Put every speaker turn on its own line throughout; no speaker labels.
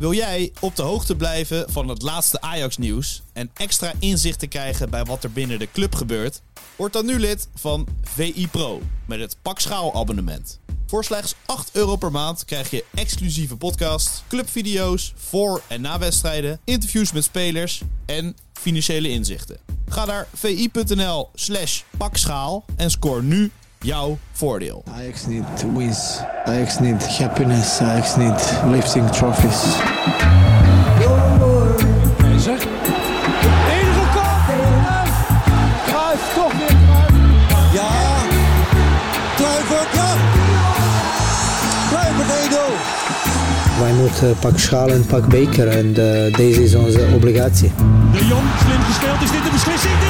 Wil jij op de hoogte blijven van het laatste Ajax-nieuws en extra inzicht te krijgen bij wat er binnen de club gebeurt? Word dan nu lid van VI Pro met het Pak Schaal abonnement. Voor slechts 8 euro per maand krijg je exclusieve podcasts, clubvideo's voor en na wedstrijden, interviews met spelers en financiële inzichten. Ga naar vi.nl slash pakschaal en scoor nu jouw voordeel.
Ajax need wins. Ajax need happiness. Ajax need lifting trophies.
Zeg. Enige kop. Kruif, toch weer.
Ja, Kluivert, ja. Kluivert 1-0.
Wij moeten pak schaal en pak beker en eh, deze is onze obligatie.
De Jong, slim gespeeld. Is dit de beslissing?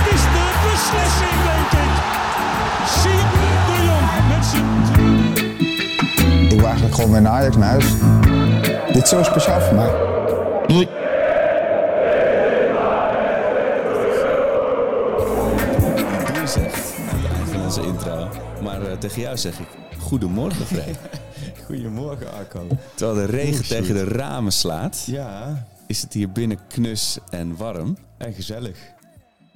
Ik
gewoon weer naar Ajax naar huis. Dit is zo speciaal voor mij.
Doei zegt het eind van onze intro. Maar eh, tegen jou zeg ik, goedemorgen Freek.
Goedemorgen, Arco.
Terwijl de regen tegen de ramen slaat,
Ja,
is het hier binnen knus en warm.
en gezellig.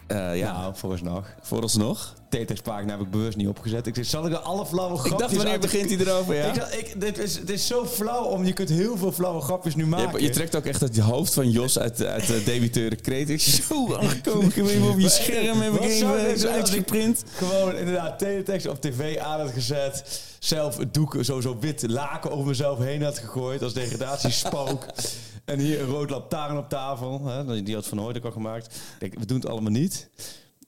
Eh, ja,
Nou, vooralsnog.
vooralsnog.
T-Text-pagina heb ik bewust niet opgezet. Ik zei, zal ik er alle flauwe grapjes
Ik dacht, wanneer begint hij erover, ja?
Ik dacht, ik, dit is, het is zo flauw, om je kunt heel veel flauwe grapjes nu maken.
je trekt ook echt het hoofd van Jos uit, uit de debiteuren kreet. Ik zo aangekomen, ik heb even op je scherm heb ik even
dit
uitgeprint.
Gewoon inderdaad teletext op tv aan had gezet. Zelf het doek, zo, zo wit laken over mezelf heen had gegooid als degradatiespook. en hier een rood lantaarn op tafel. Hè, die had Van Hooyd ook al gemaakt. Kijk, we doen het allemaal niet.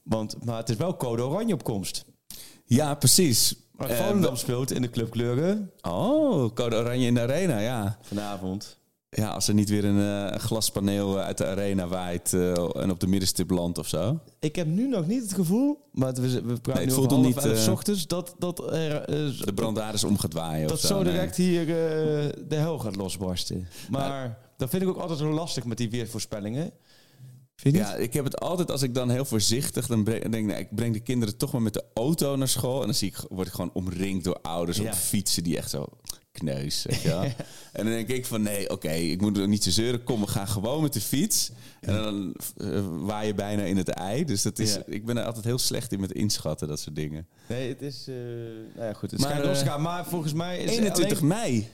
Want, maar het is wel code oranje op komst.
Ja, precies.
Maar
Eh,
Volendam speelt in de clubkleuren
oh, code oranje in de arena, ja.
vanavond.
Ja, als er niet weer een eh, glaspaneel uit de arena waait eh, en op de middenstip landt of zo.
Ik heb nu nog niet het gevoel, maar we, we praten
het
nu
voelt
over
niet, eh,
ochtends, dat, dat er... eh,
De brandhaders om gaat waaien
dat
of zo.
zo
nee.
direct hier eh, de hel gaat losbarsten. Maar dat vind ik ook altijd zo lastig met die weervoorspellingen. Vind je niet?
Ja, ik heb het altijd als ik dan heel voorzichtig dan breng, denk ik, nou, ik breng de kinderen toch maar met de auto naar school en dan zie ik, word ik gewoon omringd door ouders
Ja.
op fietsen die echt zo kneus. En dan denk ik van nee, oké, ik moet er niet zo zeuren. Kom, we gaan gewoon met de fiets. En dan eh, waai je bijna in het ei. Dus dat is,
Ja.
ik ben er altijd heel slecht in met inschatten, dat soort dingen.
Nee, het is... eh nou ja, goed, het
Maar,
te gaan. Maar volgens mij is
21
alleen...
mei.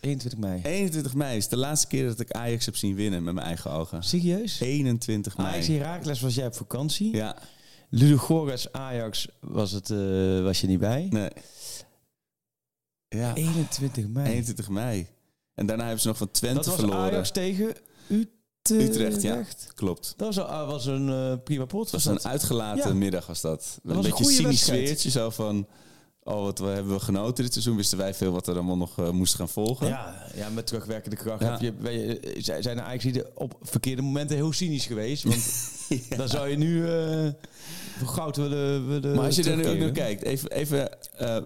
21 mei.
21 mei is de laatste keer dat ik Ajax heb zien winnen met mijn eigen ogen.
Serieus?
21 mei.
Ajax Herakles was jij op vakantie.
Ja,
Ludogorets Ajax was, het, eh, was je niet bij.
nee. Ja,
21 mei.
21 mei. En daarna hebben ze nog van Twente
dat was
verloren.
Ajax tegen Utrecht.
Utrecht, ja. Klopt.
Dat was, een- was een eh, prima pot.
Het was een uitgelaten
Ja.
middag was dat.
was
een
een
beetje cynisch sfeertje zo van... Oh, wat we hebben we genoten dit seizoen. Wisten wij veel wat er allemaal nog eh, moest gaan volgen.
Ja, ja, met terugwerkende kracht.
Ja.
Heb je, eh, zijn er eigenlijk op verkeerde momenten heel cynisch geweest. Want dan zou je nu eh, goud willen, willen
Maar als je er nu ook naar kijkt, even, even eh,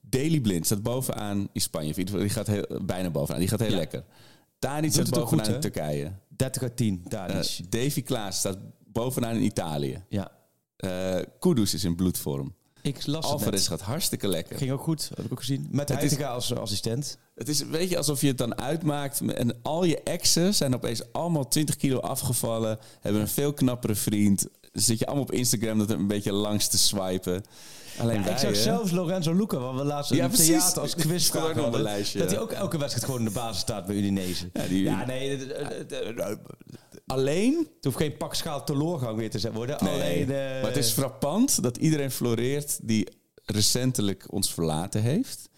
Daily Blind staat bovenaan in Spanje. Die gaat heel, bijna bovenaan. Die gaat heel
Ja.
lekker. Tadic staat bovenaan
goed,
in? Turkije.
30 uit 10, daar
Eh,
is.
Davy Klaas staat bovenaan in Italië.
ja,
Eh Kudus is in bloedvorm.
Ik las
Alvarez gaat hartstikke lekker.
Ging ook goed, heb ik ook gezien. Met
Het
Heitinga als assistent.
Het is een beetje alsof je het dan uitmaakt en al je exen zijn opeens allemaal 20 kilo afgevallen, hebben een veel knappere vriend. Dan zit je allemaal op Instagram dat er een beetje langs te swipen. Alleen
Ja,
wij,
ik zag
hè?
zelfs Lorenzo Luca, waar we laatst
Ja,
een
precies.
theater als
Die
quiz
stond ook nog op
hadden,
lijstje,
dat hij ook elke wedstrijd gewoon in de basis staat bij Udinese.
Ja, die-
ja nee, het, het-
Alleen,
hoeft geen pakschaal teloorgang weer te zijn worden.
nee,
Alleen,
maar het is frappant dat iedereen floreert die recentelijk ons verlaten heeft.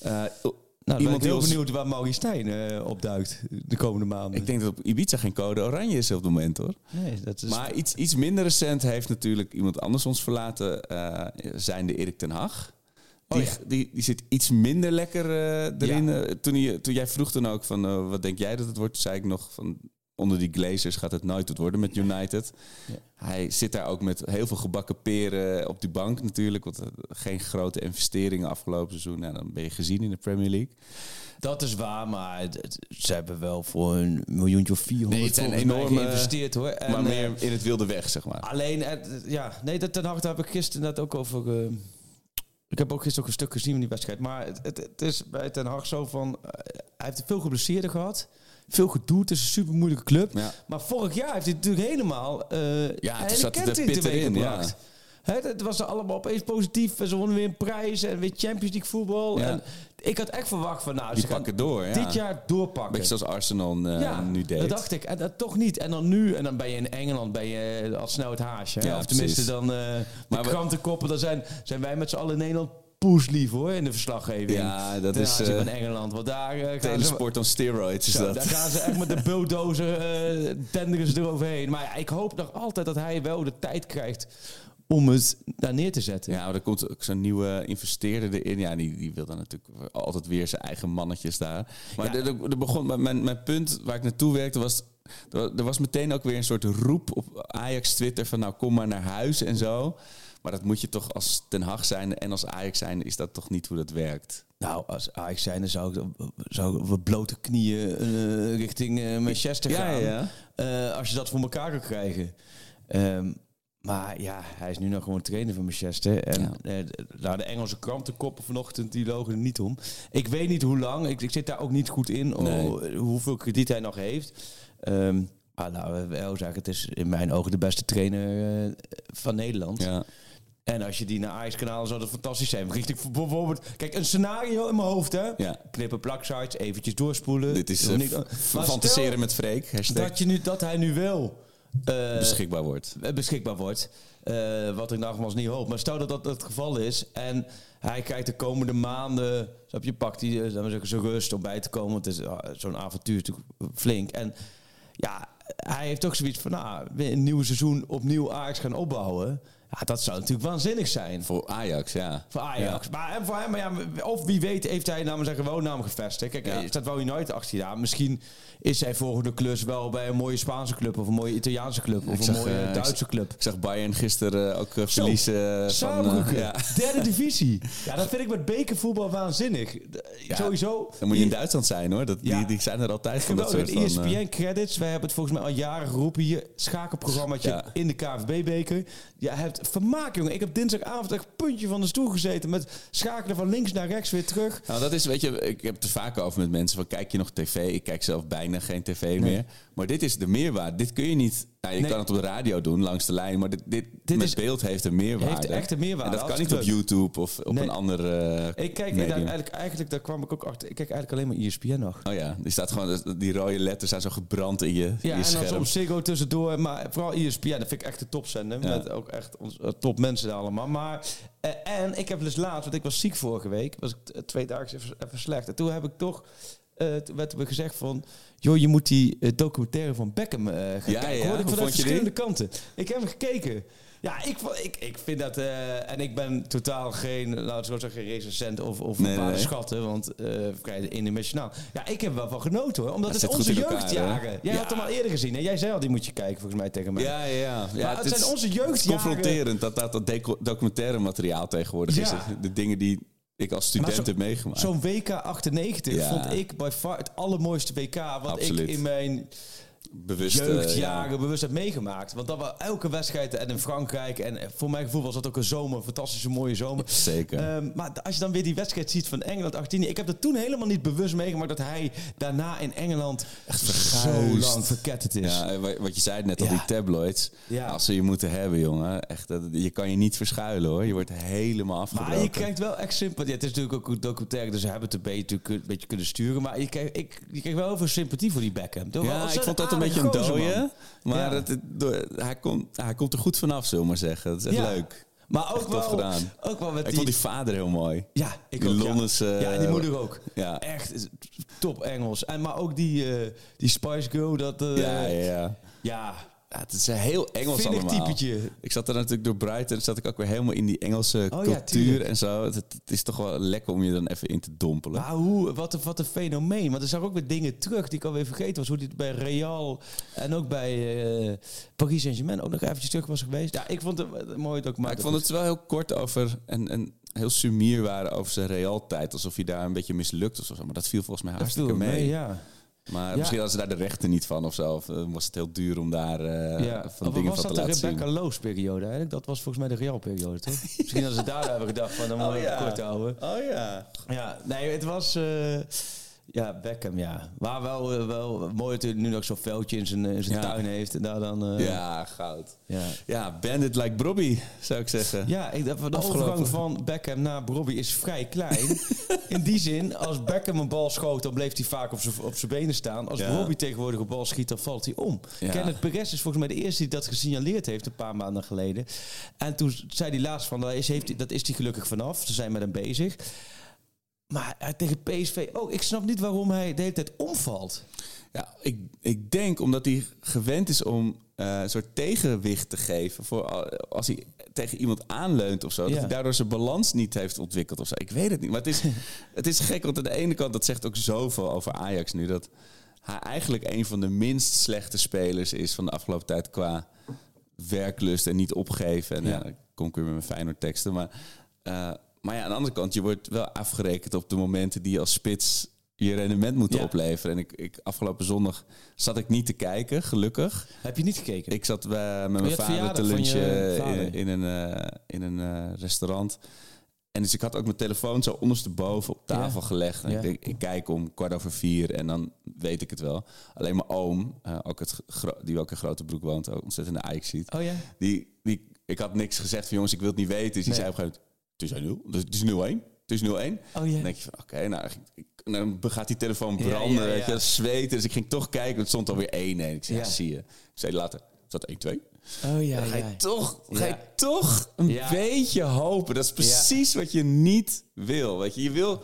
Eh,
nou,
iemand die
heel
ons-
benieuwd waar Maurice Stijn eh, opduikt de komende maanden.
ik denk dat op Ibiza geen code oranje is op het moment hoor.
nee, dat is...
Maar iets, iets minder recent heeft natuurlijk iemand anders ons verlaten, eh zijn de Erik ten Hag. Die,
Oh ja.
die, die zit iets minder lekker eh, erin.
Ja.
Toen, hij, toen jij vroeg dan ook van wat denk jij dat het wordt, zei ik nog van onder die Glazers gaat het nooit wat worden met United. Hij zit daar ook met heel veel gebakken peren op die bank natuurlijk. Want eh, geen grote investeringen afgelopen seizoen. Nou, dan ben je gezien in de Premier League.
Dat is waar, maar het- ze hebben wel voor een miljoentje of 400
Nee, het zijn enorme-
geïnvesteerd hoor. En,
maar
eh,
meer in het wilde weg, zeg maar.
Alleen, eh, ja, nee, dat ten harte heb ik gisteren net ook over, eh, Ik heb ook gisteren ook een stuk gezien van die wedstrijd. Maar het, het, het is bij Ten Hag zo van... eh, hij heeft veel geblesseerden gehad. Veel gedoe. Het is een super moeilijke club.
Ja.
Maar vorig jaar heeft hij natuurlijk helemaal... eh
Ja, toen zat de pit erin, ja.
Hè, het was allemaal opeens positief. En ze wonnen weer een prijs. En weer Champions League voetbal.
Ja.
En ik had echt verwacht van... Nou,
Die
ze
pakken door, ja.
dit jaar doorpakken.
Beetje zoals Arsenal eh, nu deed.
dat dacht ik. En dat toch niet. En dan nu, en dan ben je in Engeland, ben je al snel het haasje.
Ja,
of tenminste
precies.
dan eh
Maar
de
we-
krantenkoppen. Dan zijn, zijn wij met z'n allen in Nederland poeslief hoor, in de verslaggeving.
Ja, dat is,
aanzien
eh,
van Engeland. Want daar eh, gaan ze...
Telesport on steroids is
Zo,
dat.
daar gaan ze echt met de bulldozer eh tenderen ze eroverheen. Maar ja, ik hoop nog altijd dat hij wel de tijd krijgt om het daar neer te zetten.
Ja, maar er komt ook zo'n nieuwe investeerder erin. Ja, die, die wil dan natuurlijk altijd weer zijn eigen mannetjes daar. Maar
Ja.
er, begon, mijn, mijn punt waar ik naartoe werkte was... Er er was meteen ook weer een soort roep op Ajax Twitter van nou kom maar naar huis en zo. Maar dat moet je toch als Ten Hag zijn en als Ajax zijn is dat toch niet hoe dat werkt.
Nou, als Ajax zijn, dan zou ik, zou ik blote knieën eh, richting eh, Manchester gaan.
ja,
Eh, als je dat voor elkaar kan krijgen. Ehm, maar ja, hij is nu nog gewoon trainer van Manchester. En
Ja.
nou, de Engelse krantenkoppen vanochtend, die logen er niet om. Ik weet niet hoe lang. Ik, ik zit daar ook niet goed in.
Nee.
oh, hoeveel krediet hij nog heeft. Ehm, maar we wel zeggen, het is in mijn ogen de beste trainer van Nederland.
Ja.
En als je die naar Ajax kanaal zou dat fantastisch zijn. Richting bijvoorbeeld, kijk, een scenario in mijn hoofd, hè?
Ja.
Knippen plaksites, eventjes doorspoelen.
Dit is
stel
fantaseren met Freek. Hashtag
Dat, je nu, dat hij nu wel eh,
beschikbaar wordt.
eh, beschikbaar wordt. Wat ik nogmaals niet hoop. Maar stel dat dat het geval is. En hij krijgt de komende maanden. Snap je, pakt hij laten we zeggen, zijn rust om bij te komen. Want het is ah, zo'n avontuur natuurlijk flink. En ja, hij heeft toch zoiets van. Nou, weer een nieuw seizoen opnieuw Ajax gaan opbouwen. Ja, dat zou natuurlijk waanzinnig zijn.
Voor Ajax, ja.
Voor Ajax. Maar, en voor hem, maar ja, of wie weet heeft hij namens zijn gewoon naam gevestigd. Kijk,
Ja.
er staat wel United achter je naam. Misschien is zijn volgende klus wel bij een mooie Spaanse club... of een mooie Italiaanse club of
Ik
een
zag,
mooie
eh,
Duitse club.
Ik zag Bayern gisteren ook eh, verliezen. van, eh, ja.
Derde divisie. Ja, dat vind ik met bekervoetbal waanzinnig.
Ja,
Sowieso.
Dan moet je in Duitsland zijn hoor. Dat,
Ja.
die, die zijn er altijd van dat soort eh,
ESPN credits. Wij hebben het volgens mij al jaren geroepen hier. Schakelprogrammaatje
Ja.
in de KVB-beker. Je hebt vermaak, jongen. Ik heb dinsdagavond echt puntje van de stoel gezeten met schakelen van links naar rechts weer terug.
Nou, dat is, weet je, ik heb het er vaak over met mensen van kijk je nog tv? Ik kijk zelf bijna geen tv meer. Maar dit is de meerwaarde. Dit kun je niet. Nou, je
Nee.
kan het op de radio doen langs de lijn, maar dit, dit,
Dit
met
is-
beeld heeft een meerwaarde.
Heeft echt een meerwaarde,
En dat kan niet op. YouTube of op
Nee.
een andere.
Ik kijk
medium.
eigenlijk, eigenlijk, daar kwam ik ook achter. Ik kijk eigenlijk alleen maar ESPN nog.
Oh ja, die staat gewoon, die rode letters zijn zo gebrand in je, in
Ja,
je
en dan soms Ziggo tussendoor. Maar vooral ESPN, dat vind ik echt de topzender.
Ja.
Met ook echt ons, eh, top mensen daar allemaal. Maar, eh, en ik heb dus laatst, want ik was ziek vorige week. Was ik twee dagen even, even slecht. En toen heb ik toch, toen werd me gezegd van... Joh, je moet die eh, documentaire van Beckham eh, gaan
Ja,
kijken.
ja.
Hoorde ik vanuit
die?
verschillende kanten. Ik heb hem gekeken. Ja, ik, ik, ik vind dat... en ik ben totaal geen, laten we zo zeggen, geen recensent of, of
Nee,
nee, schatten. Want vrij internationaal. Ja, ik heb er wel van genoten hoor. Omdat
Dat
het onze
elkaar,
jeugdjaren.
hè?
Jij
Ja.
had hem al eerder gezien. En jij zei al, die moet je kijken volgens mij tegen mij.
Ja, ja, ja.
het
is-
zijn onze
het
jeugdjaren.
confronterend dat dat, dat documentaire materiaal tegenwoordig is. De dingen die ik als student
zo-
heb meegemaakt.
Zo'n WK 98
Ja.
vond ik by far het allermooiste WK wat
Absoluut.
ik in mijn
Bewust. eh,
jeugdjaren
ja.
bewust heb meegemaakt. Want dat was elke wedstrijd en in Frankrijk. En voor mijn gevoel was dat ook een zomer, een fantastische mooie zomer.
Zeker.
Ehm, maar als je dan weer die wedstrijd ziet van Engeland, Argentinië. Ik heb dat toen helemaal niet bewust meegemaakt dat hij daarna in Engeland echt zo lang verketterd is.
Ja, eh, wa- wat je zei net al,
Ja.
die tabloids.
Ja.
Als ze je moeten hebben, jongen. Echt, dat- je kan je niet verschuilen, hoor. Je wordt helemaal afgebroken.
Maar je krijgt wel echt sympathie. Het is natuurlijk ook een documentaire, dus ze hebben het een beetje, een beetje kunnen sturen. Maar je krijgt, ik, je krijgt wel heel veel sympathie voor die Beckham. Toch?
Ja, ik vond dat een beetje een
gozer,
dooie.
man.
Maar het, het- door- hij, komt, hij komt er goed vanaf, zullen we maar zeggen. Dat is echt leuk.
Maar ook wel,
gedaan.
ook wel met
Ik
die...
vond die vader heel mooi.
ja, ik
die
ook.
Londense,
Ja, en die moeder ook.
Ja.
Echt top Engels. En, maar ook die, eh, die Spice Girl, dat... eh,
Ja, ja, ja. Het is een heel Engels
Vinnig
allemaal.
typetje.
Ik zat er natuurlijk door Brighton, zat ik ook weer helemaal in die Engelse
Oh
cultuur en zo. Het, het is toch wel lekker om je dan even in te dompelen.
maar hoe, wat, een, wat een fenomeen. Want er zag ook weer dingen terug die ik alweer vergeten was. Hoe dit bij Real en ook bij eh, Paris Saint-Germain ook nog eventjes terug was geweest. Ja, ik vond het een mooi
Maar
documentaire.
ik vond het wel heel kort over en, en heel sumier waren over zijn Real-tijd. Alsof hij daar een beetje mislukt was of zo. Maar dat viel volgens mij hartstikke mee.
mee, ja.
Maar
Ja.
misschien hadden ze daar de rechten niet van of zo. Of eh, was het heel duur om daar eh,
Ja,
van
of
dingen
was
van
dat
te
de
laten
Rebecca
zien.
Loos periode eigenlijk? Dat was volgens mij de Real periode, toch? Misschien hadden ze daar hebben gedacht van, dan moeten we
Oh, ja.
het kort houden.
Oh ja.
Ja, nee, het was... eh, ja, Beckham, ja. Maar wel, eh, wel mooi dat hij nu nog zo'n veldje in zijn, eh, in zijn
Ja.
tuin heeft. En daar dan... eh,
Ja, goud.
ja.
Ja, bandit like Brobby, zou ik zeggen.
Ja, ik, de
Afgelopen.
overgang van Beckham naar Robbie is vrij klein. In die zin, als Beckham een bal schoot, dan bleef hij vaak op zijn op benen staan. Als
Ja.
Robbie tegenwoordig een bal schiet, dan valt hij om.
Ja.
Kenneth Perez is volgens mij de eerste die dat gesignaleerd heeft een paar maanden geleden. En toen zei hij laatst van, daar is, heeft dat is hij gelukkig vanaf. Ze zijn met hem bezig. Maar eh, tegen PSV ook. Ik snap niet waarom hij de hele tijd omvalt.
Ja, ik, ik denk omdat hij gewend is om eh, een soort tegenwicht te geven. Voor al- als hij tegen iemand aanleunt of zo. Dat
Ja.
hij daardoor zijn balans niet heeft ontwikkeld of zo. Ik weet het niet. Maar het is, het is gek, want aan de ene kant, dat zegt ook zoveel over Ajax nu. Dat hij eigenlijk een van de minst slechte spelers is van de afgelopen tijd qua werklust en niet opgeven. En ja, dan kom ik weer met mijn Feyenoord teksten. Maar, eh, maar ja, aan de andere kant, je wordt wel afgerekend op de momenten die je als spits je rendement moet
Ja.
opleveren. En ik, ik, afgelopen zondag zat ik niet te kijken, gelukkig.
Heb je niet gekeken?
Ik zat bij, met mijn vader te lunchen
je
in, een, eh, in een eh, restaurant. En dus ik had ook mijn telefoon zo ondersteboven op tafel
Ja.
gelegd. En
Ja.
ik, denk, ik kijk om kwart over vier en dan weet ik het wel. Alleen mijn oom, eh, ook het, die ook in Grote Broek woont, ook ontzettend Ajax ziet.
Oh ja?
Die, die, ik had niks gezegd van jongens, ik wil het niet weten. Dus die zei op een gegeven moment, het is 0, het is 0-1. Het is 0-1.
Oh ja.
Dan denk je van, oké, nou, ik, dan gaat die telefoon
Ja,
branden,
ja,
weet je,
ja.
zweten. Dus ik ging toch kijken, het stond alweer 1-1. Ik zei, ja.
Ja.
zie je. Ik zei later, het zat 1-2.
Oh ja,
Dan ga je
ja.
toch, ga je
Ja.
toch een
Ja.
beetje hopen. Dat is precies wat je niet wil. Weet je, je wil...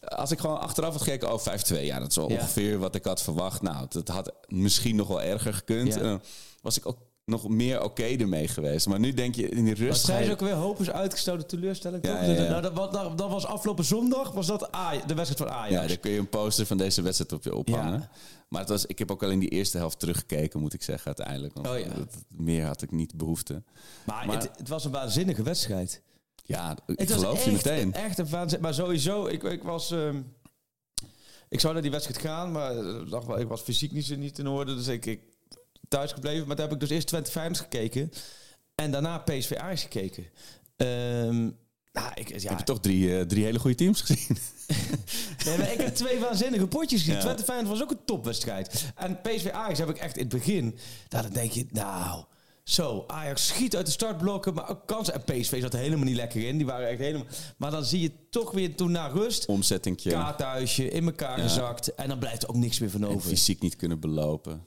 Als ik gewoon achteraf had gekeken, oh 5-2. Ja, dat is
Ja.
ongeveer wat ik had verwacht. Nou, dat had misschien nog wel erger gekund.
Ja.
En dan was ik ook nog meer oké ermee geweest. Maar nu denk je in die rust...
zijn ze ook weer hoop is uitgestelde teleurstelling,
Ja,
toch?
ja, ja.
Nou, dat, was- dat, dat was afgelopen zondag, was dat Aj- de wedstrijd van Ajax.
Ja, daar kun je een poster van deze wedstrijd op je ophangen. Maar het was, ik heb ook al in die eerste helft teruggekeken, moet ik zeggen, uiteindelijk. Want
Oh
dat- meer had ik niet behoefte.
maar
Maar-
het, het was een waanzinnige wedstrijd.
Ja, ik
Het
geloof je meteen.
Echt een waanzin. Maar sowieso, ik, ik was... ehm, ik zou naar die wedstrijd gaan, maar eh, dacht wel, ik was fysiek niet, niet in orde. Dus ik, ik thuis gebleven. Maar toen heb ik dus eerst Twente Feyenoord gekeken. En daarna PSV Ajax gekeken. Ehm, nou, ik, ja,
heb je toch drie, eh, drie hele goede teams gezien?
Nee, maar ik heb twee waanzinnige potjes gezien.
Ja.
Twente Feyenoord was ook een topwedstrijd. En PSV Ajax heb ik echt in het begin... Nou, dan denk je, nou... Zo, Ajax schiet uit de startblokken, maar ook kansen. En PSV zat er helemaal niet lekker in. Die waren echt helemaal... Maar dan zie je toch weer toen na rust...
Omzettingje.
Kaarthuisje in elkaar
Ja.
gezakt. En dan blijft er ook niks meer van
En
over.
fysiek niet kunnen belopen.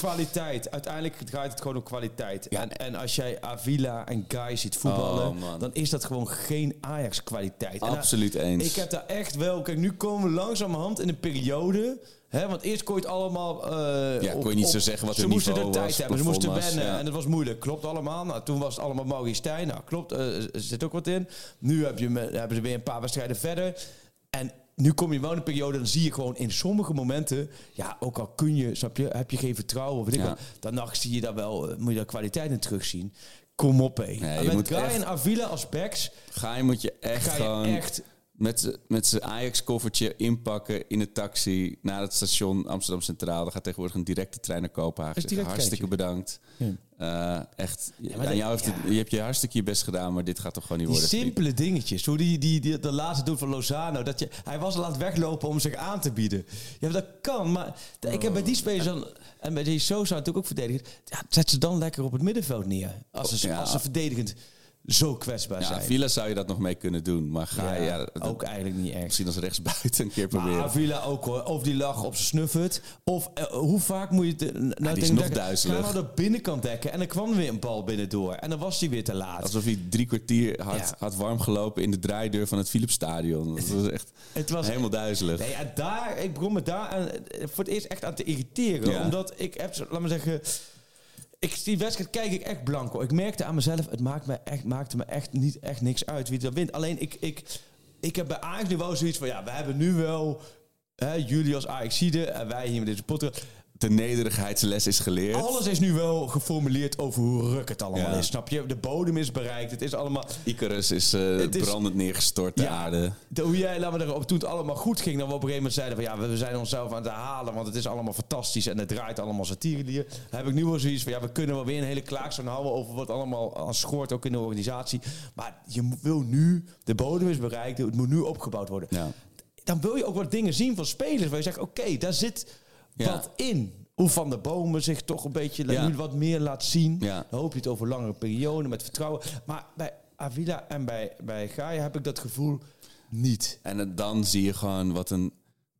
Kwaliteit. Uiteindelijk draait het gewoon om kwaliteit. En, en als jij Avila en Guy ziet voetballen...
Oh,
dan is dat gewoon geen Ajax-kwaliteit. En
Absoluut eens.
ik heb daar echt wel... Kijk, nu komen we langzamerhand in een periode... Hè, want eerst kon je het allemaal... eh,
Ja, kon je niet zo zeggen wat
Ze moesten de tijd
was,
hebben. Ze moesten wennen.
ja.
En dat was moeilijk. Klopt allemaal. Nou, toen was het allemaal Maurice Stijn. Nou, klopt. eh, er zit ook wat in. Nu heb je, hebben ze weer een paar wedstrijden verder. En nu kom je wel in een periode... dan zie je gewoon in sommige momenten... ja, ook al kun je, snap je... heb je geen vertrouwen weet ik
Ja.
wat... dan nog zie je daar wel... eh, moet je daar kwaliteit in terugzien. Kom op, hé.
je
En met Guy
echt-
en Avila als backs...
Ga je moet je echt
ga je
gewoon
echt...
met z'n- met zijn Ajax-koffertje inpakken in de taxi naar het station Amsterdam Centraal. Dan gaat tegenwoordig een directe trein naar Kopenhagen. Zeg, hartstikke bedankt. Eh, echt,
maar
aan
dat-
jou heeft het,
ja.
je hebt je hartstikke je best gedaan, maar dit gaat toch gewoon niet
Die
worden.
simpele dingetjes. Hoe die, die, die de laatste doet van Lozano. Dat je, hij was al aan het weglopen om zich aan te bieden. Ja, dat kan. Maar ik heb bij die spelers dan... En bij die Sosa natuurlijk ook verdedigend. Ja, zet ze dan lekker op het middenveld neer. Als ze, als ze verdedigend zo kwetsbaar
Ja,
zijn.
Villa zou je dat nog mee kunnen doen, maar ga
Ja,
ja, dat-
ook eigenlijk niet echt.
misschien als rechtsbuiten een keer proberen.
Maar Avila ook hoor. Of die lag op snuffert. Of eh, hoe vaak moet je het... Nou,
die is nog duizelig.
Ga nou de binnenkant dekken. En dan kwam er weer een bal binnendoor. En dan was hij weer te laat.
Alsof hij drie kwartier had,
Ja.
had warm gelopen in de draaideur van het Philipsstadion. Dat was echt
Het was
helemaal duizelig.
Nee, daar, ik begon me daar aan, voor het eerst echt aan te irriteren.
Ja.
Omdat ik heb, laat maar zeggen... Ik, die wedstrijd kijk ik echt blanco. Ik merkte aan mezelf, het maakt me echt, maakte me echt niet echt niks uit wie er wint. Alleen ik, ik, ik heb bij Ajax nu wel zoiets van... Ja, we hebben nu wel... Hè, jullie als Ajaxide en wij hier met deze podcast...
de nederigheidsles is geleerd.
Alles is nu wel geformuleerd over hoe ruk het allemaal
Ja.
is. Snap je? De bodem is bereikt. Het is allemaal...
Icarus is, eh,
is-
brandend neergestort, de aarde.
de- hoe jij, laten we erop, toen het allemaal goed ging, dan we op een gegeven moment zeiden van ja, we- zijn onszelf aan het herhalen, want het is allemaal fantastisch en het draait allemaal satire. heb ik nu wel zoiets van ja, we kunnen wel weer een hele klaagzoon houden over wat allemaal aan schort, ook in de organisatie. Maar je wil nu, de bodem is bereikt, het moet nu opgebouwd worden.
Ja.
Dan wil je ook wat dingen zien van spelers waar je zegt, oké, daar zit. Wat in. Hoe Van de Bomen zich toch een beetje
Ja.
nu wat meer laat zien.
Ja.
Dan hoop je het over langere perioden met vertrouwen. Maar bij Avila en bij, bij Gaia heb ik dat gevoel niet.
En dan zie je gewoon wat een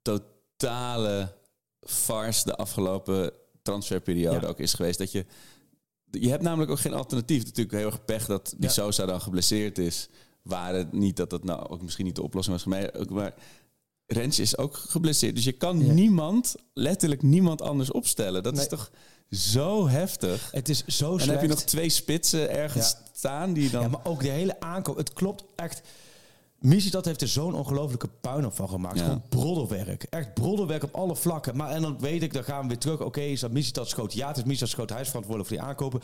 totale farce de afgelopen transferperiode
Ja.
ook is geweest. Dat je, je hebt namelijk ook geen alternatief. Natuurlijk heel erg pech dat die. Sosa dan geblesseerd is. Waar het niet dat dat nou ook misschien niet de oplossing was voor mij. Ook, maar Rens is ook geblesseerd. Dus je kan
Ja.
niemand, letterlijk niemand anders opstellen. Dat is toch zo heftig.
Het is zo
En dan heb je nog twee spitsen ergens
Ja.
staan die dan...
Ja, maar ook de hele aankoop. Het klopt echt. Missie dat heeft er zo'n ongelofelijke puinhoop van gemaakt.
Ja.
Gewoon broddelwerk. Echt broddelwerk op alle vlakken. Maar en dan weet ik, dan gaan we weer terug. Oké, is dat Missie dat schoot? Ja, het is Missie dat schoot. Hij is verantwoordelijk voor die aankopen.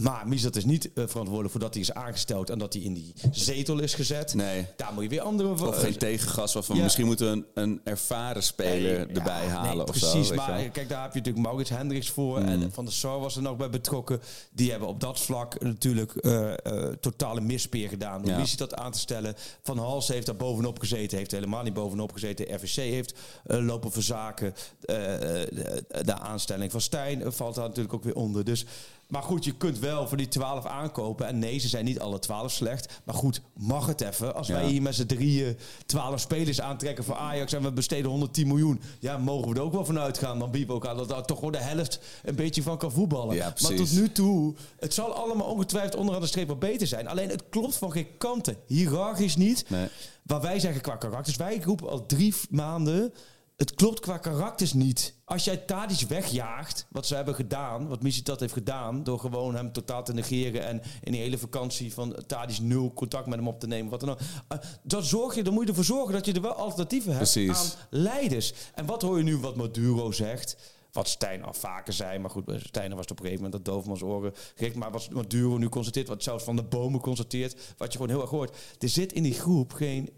Maar Missie dat is niet eh, verantwoordelijk voor dat hij is aangesteld en dat hij in die zetel is gezet.
Nee.
Daar moet je weer andere...
Of geen tegengas. Of van
Ja.
misschien moeten we een, een ervaren speler
Nee,
erbij
ja,
halen
nee,
of
precies,
zo.
maar kijk, daar heb je natuurlijk Maurits Hendricks voor. En Van der Sar was er nog bij betrokken. Die hebben op dat vlak natuurlijk eh, eh, totale mispeer gedaan. Door
Ja.
Dat aan te stellen. Van Hals heeft daar bovenop gezeten. Heeft helemaal niet bovenop gezeten. RVC heeft eh, lopen verzaken. Eh, de, de aanstelling van Stijn eh, valt daar natuurlijk ook weer onder. Dus... Maar goed, je kunt wel voor die 12 aankopen. En nee, ze zijn niet alle 12 slecht. Maar goed, mag het even. Als wij
Ja.
hier met z'n drieën 12 spelers aantrekken voor Ajax en we besteden 110 miljoen. Ja, mogen we er ook wel vanuit gaan. Dan bieden we ook aan dat daar toch gewoon de helft een beetje van kan voetballen.
Ja,
maar tot nu toe, het zal allemaal ongetwijfeld onderaan de streep wat beter zijn. Alleen het klopt van geen kanten. Hiërarchisch niet.
Nee.
Waar wij zeggen qua karakters. Wij roepen al drie maanden. Het klopt qua karakters niet. Als jij Tadic wegjaagt, wat ze hebben gedaan, wat Missie dat heeft gedaan, door gewoon hem totaal te negeren en in die hele vakantie van Tadic nul contact met hem op te nemen, wat dan ook. Eh, dan, zorg je, dan moet je ervoor zorgen dat je er wel alternatieven hebt
Precies.
aan leiders. En wat hoor je nu wat Maduro zegt? Wat Stijn al vaker zei, maar goed, Stijn was het op een gegeven moment dat Dovermans oren gericht. Maar wat Maduro nu constateert, wat zelfs Van de Bomen constateert, wat je gewoon heel erg hoort. Er zit in die groep geen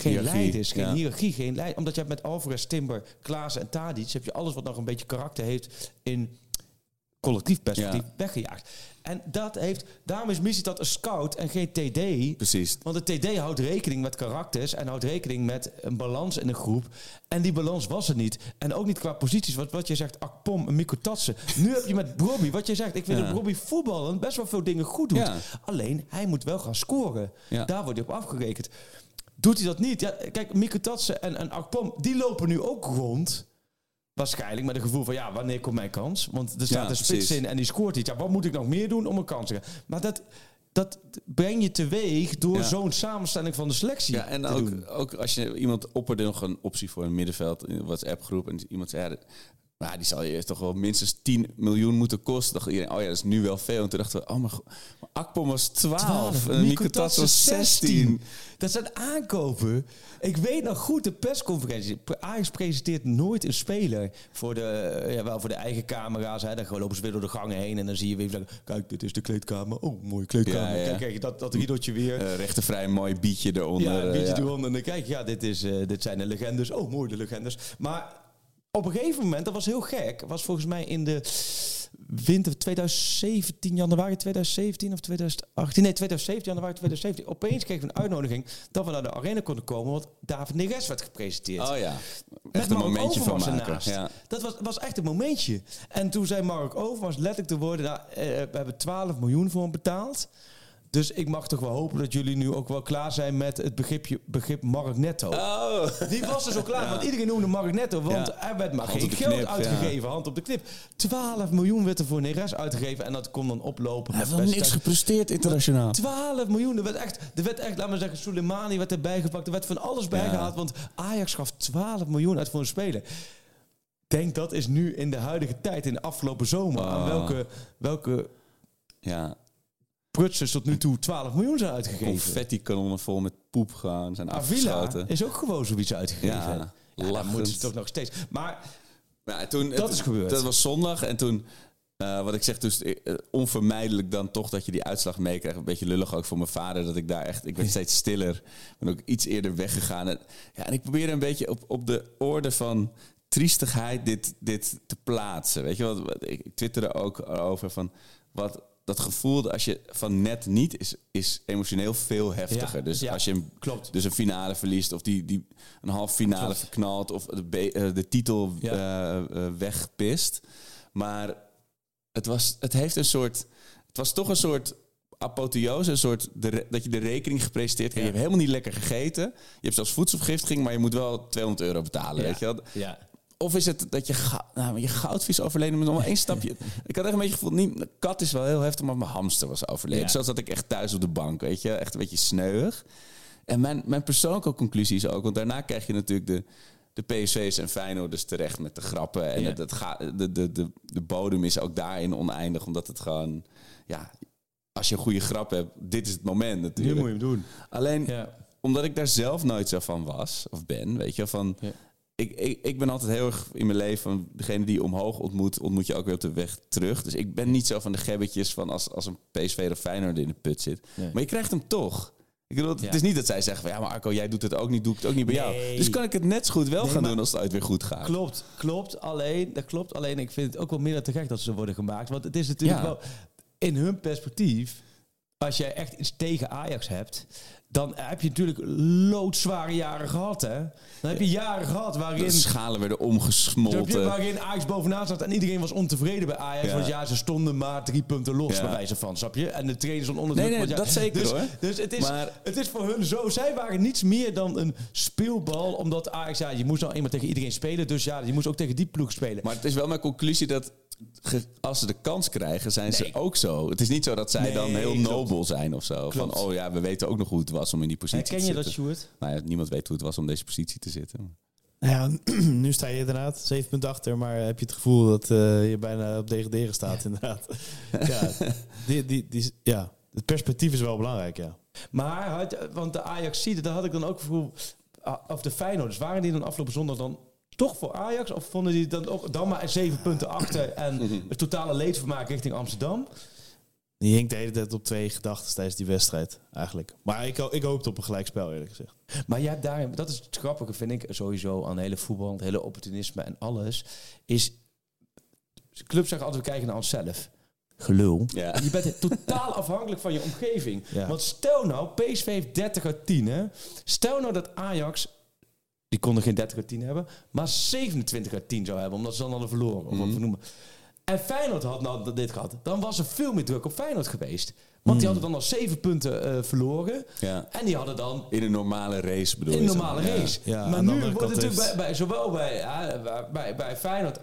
geen
Hiërarchie,
leiders, geen
ja.
hiërarchie, geen leid. Omdat je hebt met Alvarez, Timber, Klaassen en Tadic... heb je alles wat nog een beetje karakter heeft in collectief perspectief
Ja.
weggejaagd. En dat heeft, daarom is Missie dat een scout en geen TD.
Precies.
Want de TD houdt rekening met karakters en houdt rekening met een balans in een groep. En die balans was er niet. En ook niet qua posities. Wat, wat je zegt, Akpom en Mikko Tatsen. Nu heb je met Bobby, wat je zegt, ik vind
Ja.
dat Bobby voetballen best wel veel dingen goed doet.
Ja.
Alleen, hij moet wel gaan scoren. Daar wordt hij op afgerekend. Doet hij dat niet? Ja, kijk, Tatsen en, en Akpom, die lopen nu ook rond. Waarschijnlijk met een gevoel van, ja, wanneer komt mijn kans? Want er staat
Ja,
een spits in en die scoort iets. Ja, wat moet ik nog meer doen om een kans te krijgen? Maar dat, dat breng je teweeg door
Ja.
zo'n samenstelling van de selectie
Ja, en ook,
doen.
ook als je iemand opperde nog een optie voor een middenveld in een WhatsApp-groep en iemand zei, ja, maar die zal je toch wel minstens 10 miljoen moeten kosten. Dacht iedereen, oh ja, dat is nu wel veel. En toen dachten we, oh maar, go- maar Akpom was 12, en Nico Tats was 16.
Dat zijn aankopen. Ik weet nog goed de persconferentie. Ajax presenteert nooit een speler voor de, eh, ja, wel voor de eigen camera's. Hè. Dan lopen ze weer door de gangen heen en dan zie je weer zeggen, kijk, dit is de kleedkamer. Oh, mooie kleedkamer.
Ja, ja.
Kijk, kijk, dat, dat riedeltje weer.
Eh rechtervrij mooi bietje eronder.
Ja, een
eh,
beetje
ja.
eronder. En dan kijk ja, dit, is, eh, dit zijn de legendes. Oh, mooi, de legendes. Maar op een gegeven moment, dat was heel gek, was volgens mij in de winter 2017, januari 2017 of 2018, nee, 2017, januari 2017. Opeens kregen we een uitnodiging dat we naar de arena konden komen, want David Neres werd gepresenteerd.
Oh ja,
Met
echt een momentje van maken. Ja.
Dat was, was echt een momentje. En toen zei Mark Overmars letterlijk de woorden... Nou, eh, we hebben 12 miljoen voor hem betaald. Dus ik mag toch wel hopen dat jullie nu ook wel klaar zijn met het begripje, begrip Mark Netto.
Oh,
Die was er zo klaar, want iedereen noemde Mark Netto. Want
Ja.
er werd maar
Hand
geen geld
knip,
uitgegeven, hand op de knip. 12 miljoen werd er voor Neres uitgegeven en dat kon dan oplopen.
hij heeft niks gepresteerd internationaal.
12 miljoen. Er werd echt, er werd echt, laten we zeggen, Soleimani werd erbij gepakt. Er werd van alles bijgehaald. Want Ajax gaf 12 miljoen uit voor een speler. Denk dat is nu in de huidige tijd, in de afgelopen zomer, aan
Wow.
welke, welke
Ja,
prutsers tot nu toe 12 miljoen zijn uitgegeven.
confetti-kanonnen vol met poep gaan zijn
Avila is ook gewoon zoiets uitgegeven.
Ja,
Ja,
lachend.
moeten ze toch nog steeds. Maar
Ja, en toen,
Dat
het-
is gebeurd.
Dat was zondag en toen, eh, wat ik zeg, dus eh, onvermijdelijk dan toch dat je die uitslag meekrijgt. Een beetje lullig ook voor mijn vader, dat ik daar echt, ik werd steeds stiller. Ben ook iets eerder weggegaan. En, ja, en ik probeerde een beetje op, op de orde van triestigheid dit, dit te plaatsen. Weet je wat, ik twitterde ook over van wat dat gevoel als je van net niet is, is emotioneel veel heftiger.
Ja,
dus
ja,
als je een,
klopt.
dus een finale verliest of die, die een half finale
Klopt.
verknalt of de, be- eh, de titel
Ja.
eh, eh, wegpist. Maar het, was, het heeft een soort. Het was toch een soort apotheose, een soort de, dat je de rekening gepresenteerd krijgt. Je hebt helemaal niet lekker gegeten. Je hebt zelfs voedselvergiftiging, maar je moet wel 200 euro betalen. Weet je wel?
Ja.
Of is het dat je, ga, nou, je goudvis overleden met nog maar één stapje? ik had echt een beetje gevoeld, niet, de kat is wel heel heftig, maar mijn hamster was overleden.
Ja.
Zo zat ik echt thuis op de bank, weet je. Echt een beetje sneuig. En mijn, mijn persoonlijke conclusie is ook, want daarna krijg je natuurlijk de, de PSV's en Feyenoord dus terecht met de grappen. En
Ja.
het, het ga, de, de, de, de bodem is ook daarin oneindig, omdat het gewoon, ja, als je een goede grap hebt, dit is het moment
Nu
natuurlijk.
moet je hem doen.
Alleen,
Ja.
omdat ik daar zelf nooit zo van was, of ben, weet je, van...
Ja.
Ik, ik, ik ben altijd heel erg in mijn leven van degene die je omhoog ontmoet, ontmoet je ook weer op de weg terug. Dus ik ben niet zo van de gebbetjes van als, als een PSV of Feyenoord in de put zit.
Nee.
Maar je krijgt hem toch. Ik bedoel,
Ja.
Het is niet dat zij zeggen van ja, maar Arco, jij doet het ook niet, doe ik het ook niet bij jou. Dus kan ik het net zo goed wel
Nee,
gaan doen als het ooit weer goed gaat.
Klopt, klopt. Alleen, dat klopt. Alleen, ik vind het ook wel minder te gek dat ze worden gemaakt. Want het is natuurlijk
Ja.
wel in hun perspectief. Als jij echt iets tegen Ajax hebt, dan heb je natuurlijk loodzware jaren gehad, hè? Dan heb je jaren gehad
De
waarin.
schalen werden omgesmolten.
waarin Ajax bovenaan zat en iedereen was ontevreden bij Ajax.
Ja.
Want ja, ze stonden maar drie punten los,
Ja.
bij wijze van, snap je? En de trainers stond onder
Nee,
druk.
nee,
ja,
dat zeker,
dus,
hoor.
Dus het is,
Maar-
het is voor hun zo. Zij waren niets meer dan een speelbal. Omdat Ajax, ja, je moest nou eenmaal tegen iedereen spelen. Dus ja, je moest ook tegen die ploeg spelen.
Maar het is wel mijn conclusie dat als ze de kans krijgen, zijn ze ook zo. Het is niet zo dat zij
Nee,
dan heel
klopt.
nobel zijn of zo.
Klopt.
Van, oh ja, we weten ook nog hoe het was om in die positie
Herken
te
je dat,
zitten.
Sjoerd?
Nou ja, niemand weet hoe het was om deze positie te zitten.
Nou ja, nu sta je inderdaad 7 punten achter, maar heb je het gevoel dat eh, je bijna op degraderen staat, inderdaad. ja, die, die, die, ja, het perspectief is wel belangrijk, ja.
Maar, had- want de Ajax ziet, daar had ik dan ook gevoel. Of de Feyenoorders, waren die dan afgelopen zondag dan toch voor Ajax? Of vonden die dan ook dan maar zeven punten achter en het totale leedvermaak richting Amsterdam?
Die hinkt de hele tijd op twee gedachten tijdens die wedstrijd, eigenlijk. Maar ik, ik hoopte op een gelijkspel, eerlijk gezegd.
Maar jij hebt daar, dat is het grappige, vind ik sowieso aan hele voetbal, het hele opportunisme en alles. Is, clubs zeggen altijd, we kijken naar onszelf. Gelul.
Ja.
Je bent totaal afhankelijk van je omgeving.
Ja.
Want stel nou, PSV heeft 30 uit 10. Hè? Stel nou dat Ajax, die konden geen 30 uit 10 hebben, maar 27 uit 10 zou hebben, omdat ze dan hadden verloren. Of wat we noemen. En Feyenoord had nou dit gehad. Dan was er veel meer druk op Feyenoord geweest. Want die hadden dan al 7 punten eh, verloren.
Ja.
En die hadden dan
In een normale race bedoel
in een normale race.
Ja,
maar nu wordt het natuurlijk bij, bij, zowel bij, bij- bij, bij Feyenoord,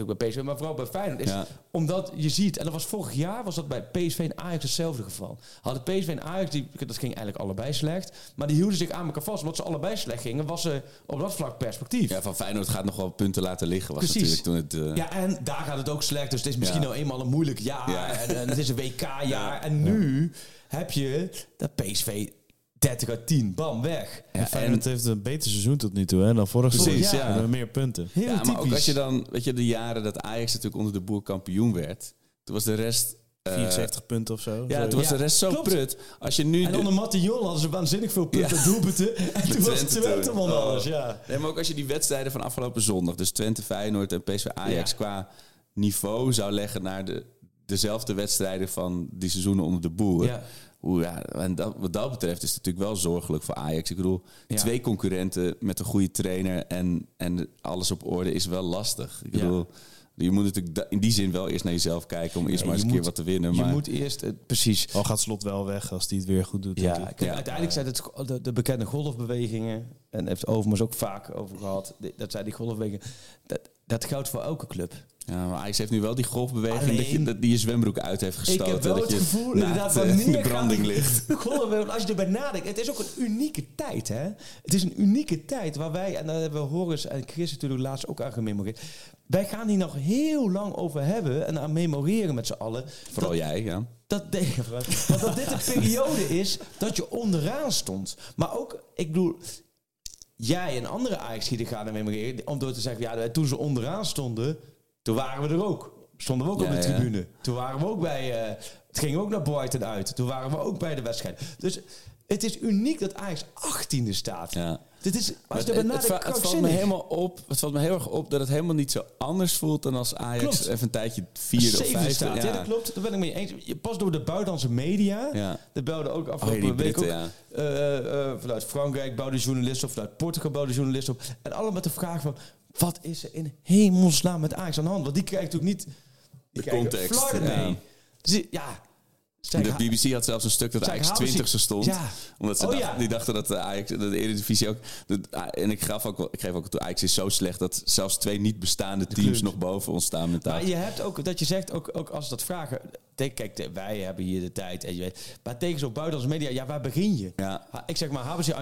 natuurlijk bij PSV, maar vooral bij Feyenoord. Is,
Ja.
Omdat je ziet, en dat was vorig jaar, was dat bij PSV en Ajax hetzelfde geval. Hadden PSV en Ajax, die, dat ging eigenlijk allebei slecht, maar die hielden zich aan elkaar vast. Omdat ze allebei slecht gingen, was er op dat vlak perspectief.
Ja, van Feyenoord gaat nog wel punten laten liggen. Was
Precies.
natuurlijk toen het... eh,
Ja, en daar gaat het ook slecht. Dus het is misschien
Ja.
nou eenmaal een moeilijk jaar.
Ja.
En, en het is een WK-jaar.
Ja.
En nu heb je dat PSV 30 uit 10. Bam, weg.
En Feyenoord heeft een beter seizoen tot nu toe hè, dan vorig
Precies,
seizoen.
ja.
We hebben meer punten.
Heel
Ja, maar
typisch.
ook als je dan, weet je, de jaren dat Ajax natuurlijk onder de boer kampioen werd, toen was de rest. eh,
74 punten of zo.
ja, toen was
Ja,
de rest zo
klopt.
prut. Als je nu.
En
de-
onder Matthiol hadden ze waanzinnig veel punten,
Ja.
doelpunten. En toen was
Twente
Twente man
Oh.
alles, ja.
Nee, maar ook als je die wedstrijden van afgelopen zondag, dus Twente, Feyenoord en PSV Ajax,
Ja.
qua niveau zou leggen naar de, dezelfde wedstrijden van die seizoenen onder de boer.
Ja.
Hoe, ja, en dat, wat dat betreft is het natuurlijk wel zorgelijk voor Ajax. Ik bedoel,
Ja.
twee concurrenten met een goede trainer en, en alles op orde is wel lastig. Ik
Ja.
bedoel, je moet natuurlijk in die zin wel eerst naar jezelf kijken om eerst
Ja,
maar eens
je
een keer wat te winnen.
Je
Maar
moet eerst, eh, precies.
Al gaat Slot wel weg als hij het weer goed doet.
Ja, kijk, uiteindelijk zijn het de, de bekende golfbewegingen. En heeft Overmars ook vaak over gehad. Dat zijn die golfbewegingen. Dat, dat geldt voor elke club.
Ja, maar Ajax heeft nu wel die golfbeweging dat, je, dat die je zwembroek uit heeft
Ik
gestoten.
heb wel
dat
het
je
gevoel inderdaad
in de
gaat
branding ligt.
golf- als je erbij nadenkt, het is ook een unieke tijd, hè? Het is een unieke tijd waar wij, en daar hebben we Horace en Chris natuurlijk laatst ook aan gememoreerd. Wij gaan hier nog heel lang over hebben en aan memoreren met z'n allen.
Vooral jij, ja.
Dat, nee, want dat dit een periode is dat je onderaan stond. Maar ook, ik bedoel, jij en andere Ajax die gaan ermee memoreren. Om door te zeggen, ja, toen ze onderaan stonden, toen waren we er ook. Stonden we ook
Ja,
op de
ja.
tribune. Toen waren we ook bij... eh, het ging ook naar Brighton uit. Toen waren we ook bij de wedstrijd. Dus het is uniek dat Ajax 18e staat.
Ja.
Dit is, als
Het,
je
het, het, het valt me helemaal op. Het valt me heel erg op dat het helemaal niet zo anders voelt dan als Ajax
Klopt.
even een tijdje vierde of vijfde.
staat. Ja. dat klopt. Daar ben ik mee eens. Je pas door de buitenlandse media.
Ja.
Er belden ook
Oh,
afgelopen
die
week
Britten,
ook,
ja.
eh, eh, vanuit Frankrijk bouwden journalisten op, vanuit Portugal bouwden journalisten op. En allemaal met de vraag van, wat is er in hemelsnaam met Ajax aan de hand? Want die krijgt natuurlijk niet
De context.
Dus ja,
De BBC had zelfs een stuk dat Ajax
halen ze-
20 stond.
Ja.
Omdat ze
Oh, ja.
die dachten dat de Ajax, de Eredivisie ook... de- en ik gaf ook, ik geef ook toe, Ajax is zo slecht dat zelfs twee niet bestaande teams nog boven ons staan mentaal.
Maar je hebt ook, dat je zegt, ook, ook als ze dat vragen. Kijk, de- wij hebben hier de tijd. En je weet, maar tegen zo'n buitenlandse media, ja, waar begin je?
Ja.
Ik zeg maar, hebben ze?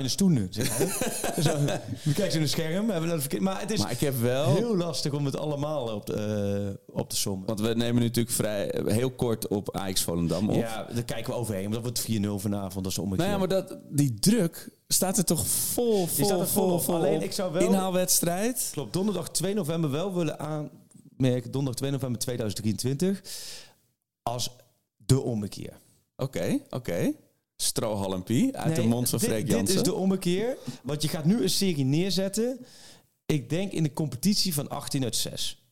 Zeg, hè? Zo, nu kijken ze in een scherm. Hebben we? Maar het is
Maar ik heb wel...
heel lastig om het allemaal op te, eh, op te sommen.
Want we nemen nu natuurlijk vrij, heel kort op Ajax Volendam op.
Ja, daar kijken we overheen. Want dat wordt 4-0 vanavond. Dat is omgekeerd.
Nou ja, maar dat, die druk staat er toch vol, vol,
vol
vol,
Alleen ik zou wel-
Inhaalwedstrijd.
Klopt, donderdag 2 november wel willen aanmerken. Donderdag 2 november 2023. Als de ommekeer.
Oké, oké. Strohalmpie uit de mond van
dit-
Freek
Dit
Jansen.
is de ommekeer. Want je gaat nu een serie neerzetten. Ik denk in de competitie van 18 uit 6.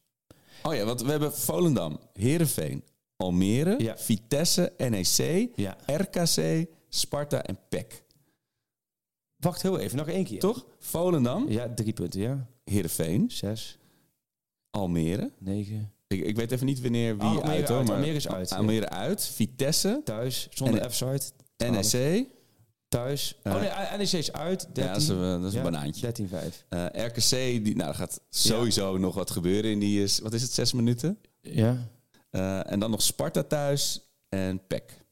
Oh ja, want we hebben Volendam, Heerenveen, Almere,
Ja.
Vitesse, NEC,
Ja.
RKC, Sparta en PEC.
Wacht heel even, nog één keer.
Toch? Volendam,
Ja, drie punten, ja.
Heerenveen,
6,
Almere.
9.
Ik, ik weet even niet wanneer wie
Almere
uit hoor.
uit,
maar
Almere is uit, ja.
Almere uit, Vitesse,
Thuis, zonder
En-
F-side.
NEC.
Thuis. Oh nee, NEC is uit. 13.
Ja, dat is een, dat is een
Ja,
banaantje.
13-5.
Eh, RKC, die, nou, er gaat sowieso nog wat gebeuren in die, is, wat is het, zes minuten?
Ja.
Eh, en dan nog Sparta thuis en PEC.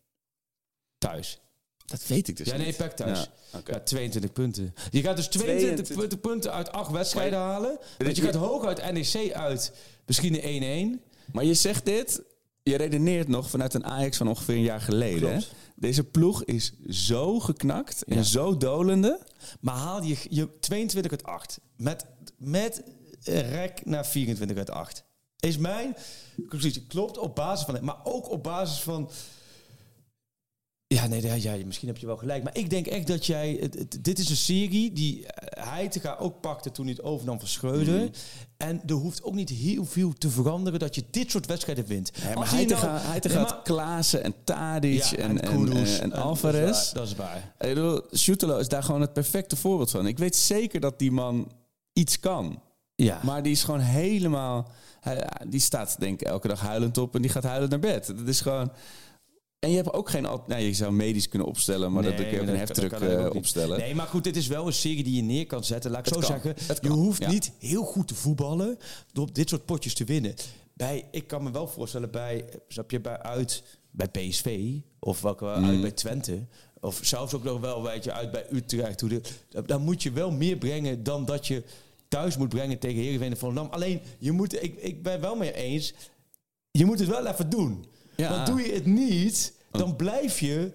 Thuis.
Dat weet ik dus
ja, nee,
niet.
Pek thuis.
Ja, oké.
Ja, 22 punten. Je gaat dus 22,
22
punten- punten uit acht wedstrijden halen. Want je gaat hoog uit NEC uit. Misschien een 1-1.
Maar je zegt dit, je redeneert nog vanuit een Ajax van ongeveer een jaar geleden. Hè? Deze ploeg is zo geknakt en
Ja.
zo dolende.
Maar haal je, je 22 uit 8. Met, met rek naar 24 uit 8. Is mijn conclusie. Klopt op basis van... Maar ook op basis van... Ja, nee, ja, ja, misschien heb je wel gelijk. Maar ik denk echt dat jij... het- het- dit is een serie die eh, Heitinga ook pakte toen hij het overnam van Schreuder.
Mhm.
En er hoeft ook niet heel veel te veranderen dat je dit soort wedstrijden wint.
maar hij
nou-
gaan, hij gaat
maar-
Klaassen en Tadic
Ja,
en, en,
Kudus.
en, en
En
Alvarez.
Dat is waar.
Schutelo is daar gewoon het perfecte voorbeeld van. Ik weet zeker dat die man iets kan.
Ja.
Maar die is gewoon helemaal... Hij, die staat denk ik elke dag huilend op en die gaat huilend naar bed. Dat is gewoon... En je hebt ook geen... al- Nou, je zou medisch kunnen opstellen, maar dat
Nee,
kun je ook
maar
een heftruck eh, opstellen.
Nee, maar goed, dit is wel een serie die je neer kan zetten. Laat ik
Het
zo
kan.
zeggen.
Het
Je
kan,
hoeft
ja.
niet heel goed te voetballen door dit soort potjes te winnen. Bij, ik kan me wel voorstellen bij, snap je, bij uit bij PSV of welke
Mhm.
uit bij Twente. Of zelfs ook nog wel weet je, uit bij Utrecht. Hoe de, dan- dan moet je wel meer brengen dan dat je thuis moet brengen tegen Heerenveen en Volendam. Alleen, je moet, ik, ik ben wel mee eens, je moet het wel even doen.
Ja.
Want doe je het niet, dan blijf je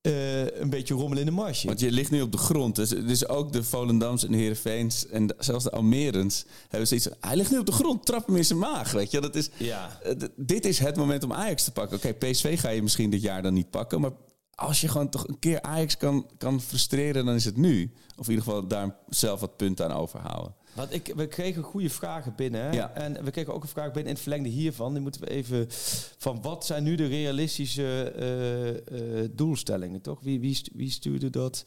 eh, een beetje rommelen in de marge.
Want je ligt nu op de grond. Dus, dus ook de Volendams en de Heerenveens en de- zelfs de Almerens hebben zoiets Hij ligt nu op de grond, trap hem in zijn maag. Weet je? Dat is,
Ja.
eh, dit is het moment om Ajax te pakken. Oké, PSV ga je misschien dit jaar dan niet pakken. Maar als je gewoon toch een keer Ajax kan, kan frustreren, dan is het nu. Of in ieder geval daar zelf wat punten aan overhouden.
Want ik, we kregen goede vragen binnen.
Ja.
En we kregen ook een vraag binnen in het verlengde hiervan. Die moeten we even... Van wat zijn nu de realistische eh, eh, doelstellingen, toch? Wie, wie, wie stuurde dat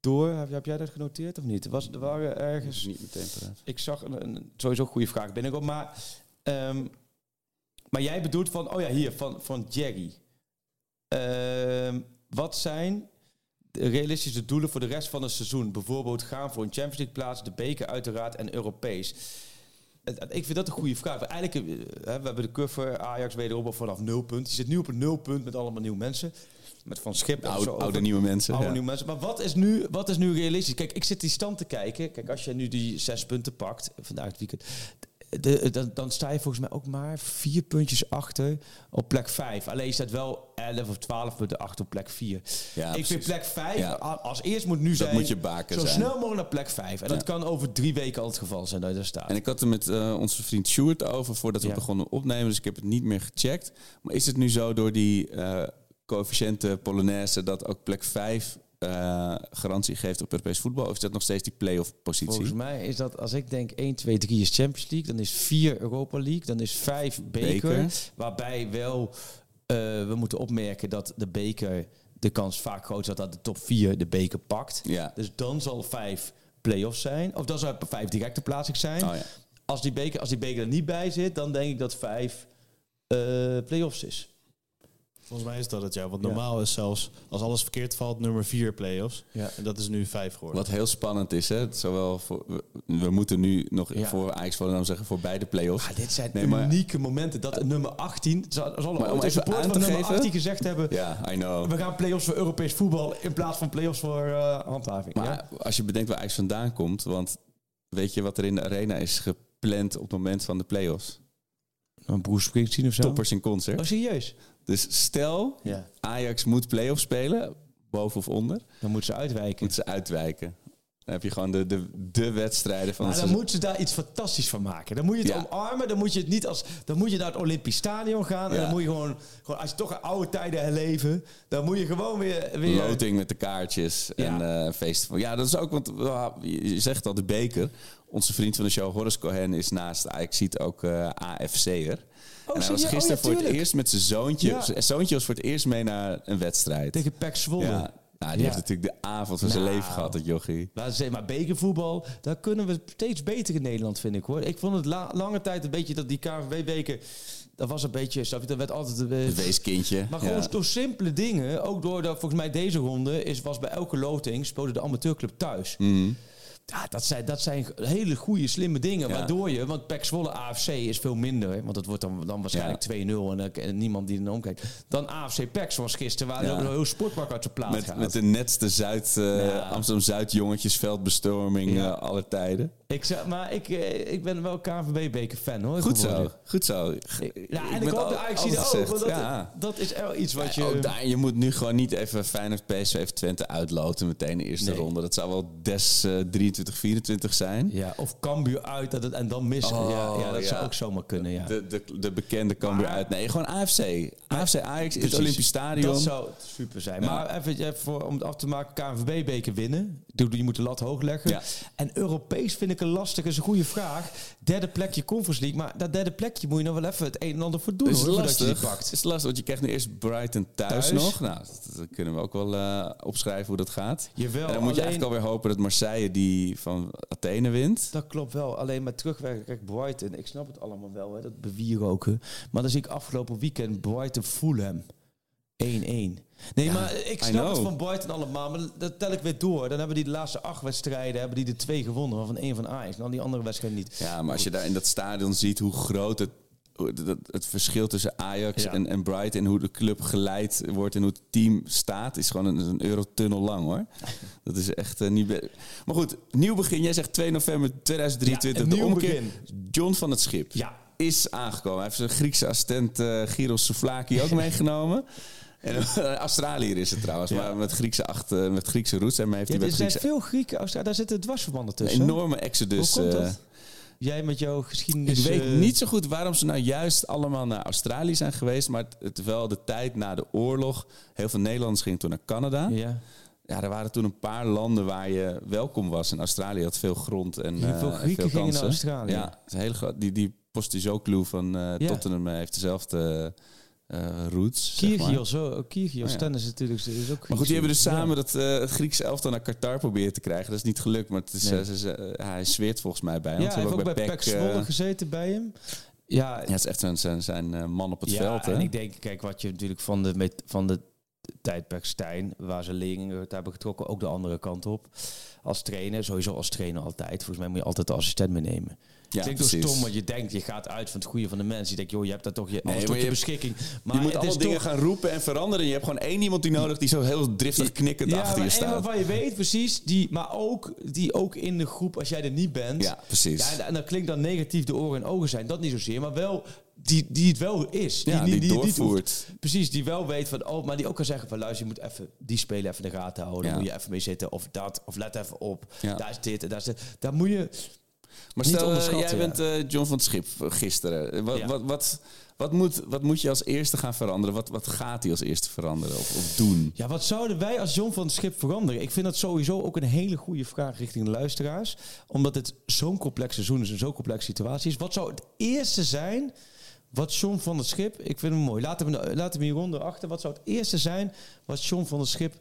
door? Heb, heb jij dat genoteerd of niet? Er, was, er waren ergens...
niet meteen.
Ik zag een, een sowieso goede vraag binnenkomen. Maar, ehm, maar jij bedoelt van... Oh ja, hier, van, van Jerry. Ehm, wat zijn realistische doelen voor de rest van het seizoen? Bijvoorbeeld gaan voor een Champions League plaats, de beker uiteraard en Europees. Ik vind dat een goede vraag. Eigenlijk, eh, hè, we hebben de cover Ajax wederom al vanaf nul punt. Die zit nu op een nul punt met allemaal nieuwe mensen. Met Van Schip. en
Oude,
zo
oude nieuwe mensen.
Oude
ja.
nieuwe mensen. Maar wat is, nu, wat is nu realistisch? Kijk, ik zit die stand te kijken. Kijk, als je nu die zes punten pakt vandaag het weekend. De, dan, dan sta je volgens mij ook maar vier puntjes achter op plek 5. Alleen je staat wel 11 of 12 punten achter op plek 4.
Ja,
ik vind plek 5
Ja.
als eerst moet nu zijn...
moet je baken
Zo
zijn.
snel mogelijk naar plek 5. En dat kan over drie weken al het geval zijn dat je daar staat.
En ik had er met eh, onze vriend Sjoerd over voordat we begonnen opnemen. Dus ik heb het niet meer gecheckt. Maar is het nu zo door die eh coëfficiënte Polonaise dat ook plek 5 eh, garantie geeft op Europees voetbal? Of is dat nog steeds die play-off positie?
Volgens mij is dat, als ik denk 1, 2, 3 is Champions League, dan is 4 Europa League, dan is 5 beker.
Beker.
Waarbij wel, eh, we moeten opmerken dat de beker, de kans vaak groot is dat de top 4 de beker pakt.
Ja.
Dus dan zal 5 play-offs zijn, of dan zal 5 directe plaatsing zijn.
Oh ja.
als, die beker, als die beker er niet bij zit, dan denk ik dat 5 eh play-offs is.
Volgens mij is dat het ja. Want normaal is zelfs als alles verkeerd valt nummer 4 play-offs.
Ja.
En dat is nu 5 geworden.
Wat heel spannend is, hè? Zowel voor, we, we moeten nu nog
Ja.
voor Ajax Volendam zeggen voor beide play-offs.
Ah, dit zijn
Nee, maar-
unieke momenten. Dat nummer 18, zal, zal
Maar om even aan te
nummer
geven-
18 gezegd hebben...
Ja, I know.
We gaan play-offs voor Europees voetbal in plaats van play-offs voor eh, handhaving.
Maar
ja?
als je bedenkt waar Ajax vandaan komt, want weet je wat er in de arena is gepland op het moment van de play-offs?
Een Bruce Springsteen of zo?
Toppers in concert.
Oh, serieus?
Dus stel,
Ja.
Ajax moet play-offs spelen, boven of onder,
Dan moeten ze uitwijken.
moeten ze uitwijken. Dan heb je gewoon de, de, de wedstrijden van
Maar
het
dan moeten ze daar iets fantastisch van maken. Dan moet je het
Ja.
omarmen. Dan moet je het niet als. Dan moet je naar het Olympisch Stadion gaan. En dan moet je gewoon, gewoon. Als je toch oude tijden herleven. Dan moet je gewoon weer. weer
Loting met de kaartjes en feesten. Ja, dat is ook, want je zegt al, de beker. Onze vriend van de show, Horace Cohen, is naast Ajax ziet ook eh AFC'er. En hij was?
Oh,
gisteren
ja,
voor het eerst met zijn zoontje.
Ja.
Zijn zoontje was voor het eerst mee naar een wedstrijd.
tegen Pek Zwolle.
Ja, nou, die heeft natuurlijk de avond van zijn
Nou.
leven gehad, dat jochie.
Laten we zeggen, maar bekervoetbal, daar kunnen we steeds beter in Nederland, vind ik hoor. Ik vond het la- lange tijd een beetje dat die KNVB-beker, dat was een beetje, snap je, dat werd altijd... eh,
Het weeskindje.
Maar gewoon
ja.
door simpele dingen, ook door dat volgens mij deze ronde is, was bij elke loting speelde de amateurclub thuis.
Mhm.
Ja, dat zijn, dat zijn hele goede, slimme dingen.
Ja.
Waardoor je, want PEC Zwolle AFC is veel minder. Want dat wordt dan, dan waarschijnlijk 2-0 en, dan- en niemand die er omkijkt. Dan AFC PEC zoals gisteren, waar
Ja.
een heel sportpark uit zijn plaat
Met,
gaat.
met de netste Zuid, eh,
Ja.
Amsterdam-Zuid jongetjesveldbestorming
Ja.
eh, aller tijden.
Ik zeg, maar ik, eh, ik ben wel KNVB-beker fan hoor.
Goed zo, goed zo.
Ja, en ik
ben
hoop dat Ajax ook. want Dat,
ja.
dat is wel iets wat je...
daar, je moet nu gewoon niet even Feyenoord PSV of Twente uitloten meteen de eerste
Nee.
ronde. Dat zou wel des eh, 23, 24 zijn.
Ja, of Cambuur uit dat het, en dan missen.
Oh,
ja, ja, dat
ja.
zou ook zomaar kunnen, ja.
De, de, de bekende
Maar-
uit. Nee, gewoon AFC. AFC Ajax in het. Olympisch Stadion.
Dat zou super zijn. Maar even, even voor, om het af te maken, KNVB-beker winnen. Je je moet de lat hoog leggen.
Ja.
En Europees vind ik een lastig, is een goede vraag. Derde plekje Conference League. Maar dat derde plekje moet je nog wel even het een en ander voor doen.
is
hoor,
lastig.
je pakt.
is lastig, want je krijgt nu eerst Brighton thuis,
Thuis.
nog. Nou, dat, dat kunnen we ook wel eh, opschrijven hoe dat gaat.
Jawel,
en dan moet je eigenlijk alweer hopen dat Marseille die van Athene wint.
Dat klopt wel. Alleen maar terugwerken. Kijk, Brighton. Ik snap het allemaal wel, hè, dat bewieroken. Maar dan zie ik afgelopen weekend Brighton Fulham. 1-1. Nee, maar ik snap het van Brighton allemaal. Maar dat tel ik weer door. Dan hebben die de laatste acht wedstrijden hebben die de twee gewonnen. Waarvan één van Ajax. En dan die andere wedstrijd niet.
Ja, maar als je daar in dat stadion ziet hoe groot het, het, verschil tussen Ajax
Ja.
en, en Brighton en hoe de club geleid wordt en hoe het team staat, is gewoon een, een eurotunnel lang hoor. Dat is echt eh, niet. be- Maar goed, nieuw begin. Jij zegt 2 november 2023.
Ja, een
de omkeer.
begin.
John van het Schip
Ja.
is aangekomen. Hij heeft zijn Griekse assistent eh Giros Souvlaki ook meegenomen. En eh, Australiër is het trouwens, maar met Griekse, acht, eh, met Griekse roots. En maar heeft
Ja,
hij
er zijn
Griekse
veel Grieken. Australië- Daar zitten dwarsverbanden
een
tussen.
enorme exodus.
Hoe komt
eh,
dat? Jij met jouw geschiedenis...
ik weet niet zo goed waarom ze nou juist allemaal naar Australië zijn geweest. Maar wel de tijd na de oorlog. Heel veel Nederlanders gingen toen naar Canada. Ja.
Ja.
er waren toen een paar landen waar je welkom was. En Australië had veel grond en
Heel veel
en
Grieken
veel
gingen naar. Australië.
Ja, het is groot. Die, die van
Ja.
Tottenham heeft dezelfde eh, roots. zeg maar.
Kyrgios, oh, Kyrgios
Oh, ja.
tennis natuurlijk. Is ook
Maar goed, die hebben dus
Ja.
samen dat, eh, het Griekse elftal naar Qatar proberen te krijgen. Dat is niet gelukt, maar het is,
Nee.
eh, ze- ze- hij zweert volgens mij bij.
Ja,
want
hij
ze
heeft
hebben
ook bij Zwolle
eh,
gezeten bij hem. Ja,
Ja, het is echt zijn, zijn, zijn man op het
ja,
veld. Hè?
en ik denk, kijk, wat je natuurlijk van de, met, van de tijdperk Stijn, waar ze leerlingen het hebben getrokken, ook de andere kant op. Als trainer, sowieso als trainer altijd. Volgens mij moet je altijd de assistent meenemen.
Ja,
Klinkt toch stom, want je denkt, je gaat uit van het goede van de mensen. Je denkt, joh, je hebt daar toch je, alles
maar
je,
je-
beschikking. Maar
je moet alle dingen
toch-
gaan roepen en veranderen. Je hebt gewoon één iemand die nodig die zo heel driftig knikkend achter je staat.
waarvan je weet precies, die, maar ook, die ook in de groep, als jij er niet bent.
Ja, precies.
Ja, en dan klinkt dan negatief de oren en ogen zijn. Dat niet zozeer, maar wel die, die het wel is.
Ja, die
niet
doorvoert.
precies, die wel weet van, oh, maar die ook kan zeggen van, luister, je moet even die speler even in de gaten houden.
Ja.
Moet je even mee zitten, of dat, of let even op.
Ja.
Daar is dit, en daar is dit. Daar moet je...
Maar
Niet
stel, eh, jij bent eh, John van het Schip eh, gisteren. Wat, wat, wat, wat, moet, wat moet je als eerste gaan veranderen? Wat, wat gaat hij als eerste veranderen of, of doen?
Ja, wat zouden wij als John van het Schip veranderen? Ik vind dat sowieso ook een hele goede vraag richting de luisteraars. Omdat het zo'n complex seizoen is en zo'n complexe situatie is. Wat zou het eerste zijn wat John van het Schip... Ik vind hem mooi. Laten we, laten we hieronder achter. Wat zou het eerste zijn wat John van het Schip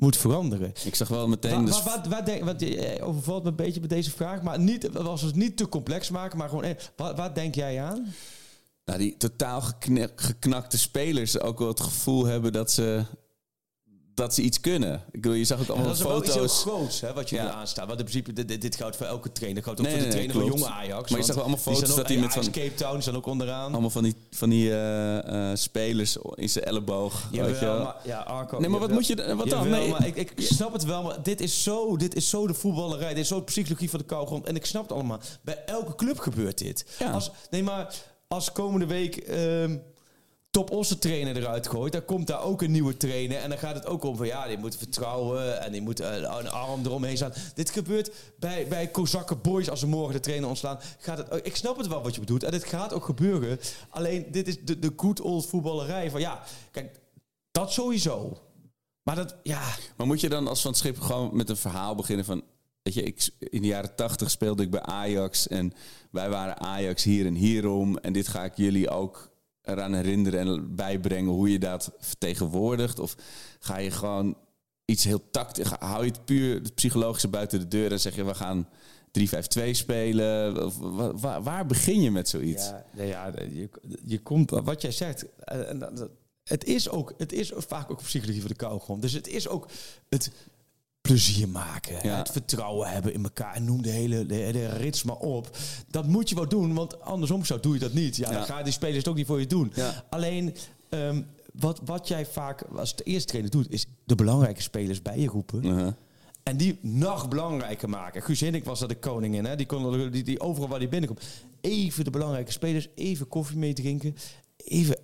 moet veranderen?
Ik zag wel meteen... Dus-
waar, waar denk, wat, eh, overvalt me een beetje bij deze vraag. Maar niet, als we het niet te complex maken, maar gewoon... eh, Waar, waar denk jij aan?
nou, die totaal geknakte spelers ook wel het gevoel hebben dat ze, dat ze iets kunnen. Ik bedoel, je zag ook
Ja,
allemaal
dat is wel iets heel
foto's.
groots hè, wat je
Ja.
nu aanstaat. Want in principe, dit, geldt voor elke trainer. Dat geldt ook
Nee,
voor de
nee,
trainer van jonge Ajax.
Maar je zag wel allemaal foto's dat hij met van-
Cape Town staan ook onderaan.
Allemaal van die, van die eh, eh, spelers in zijn elleboog. weet je
Jawel,
wel.
maar, ja, Arco,
Nee, maar wat moet je wat dan? Nee.
maar ik, ik snap het wel, maar dit is, zo, dit is zo de voetballerij. Dit is zo de psychologie van de kougrond. En ik snap het allemaal. Bij elke club gebeurt dit.
Ja.
Als, nee, maar als komende week... ehm Top Osse trainer eruit gooit, dan komt daar ook een nieuwe trainer. En dan gaat het ook om van ja, die moet vertrouwen en die moet eh, een arm eromheen staan. Dit gebeurt bij, bij Kozakken Boys als ze morgen de trainer ontslaan. Gaat het, ik snap het wel wat je bedoelt en dit gaat ook gebeuren. Alleen dit is de, de good old voetballerij van ja, kijk, dat sowieso. Maar dat, ja,
Maar moet je dan als van het schip gewoon met een verhaal beginnen van... Weet je, ik, in de jaren tachtig speelde ik bij Ajax en wij waren Ajax hier en hierom. En dit ga ik jullie ook eraan herinneren en bijbrengen hoe je dat vertegenwoordigt. Of ga je gewoon iets heel tactisch... Hou je het puur het psychologische buiten de deur en zeg je we gaan 3-5-2 spelen? Of, wa- wa- waar begin je met zoiets?
Ja, nee, ja je, je komt, wat jij zegt, eh, het is ook, het is vaak ook psychologie van de kauwgom. Dus het is ook het plezier maken,
Ja.
het vertrouwen hebben in elkaar. En noem de hele, de rits maar op. Dat moet je wel doen, want andersom zo doe je dat niet. Ja,
Ja.
dan gaan die spelers het ook niet voor je doen.
Ja.
Alleen, ehm, wat, wat jij vaak als de eerste trainer doet, is de belangrijke spelers bij je roepen. En die nog belangrijker maken. Guus Hiddink was dat de koningin. Hè? Die, kon, die, die overal waar die binnenkomt. Even de belangrijke spelers. Even koffie mee drinken. Even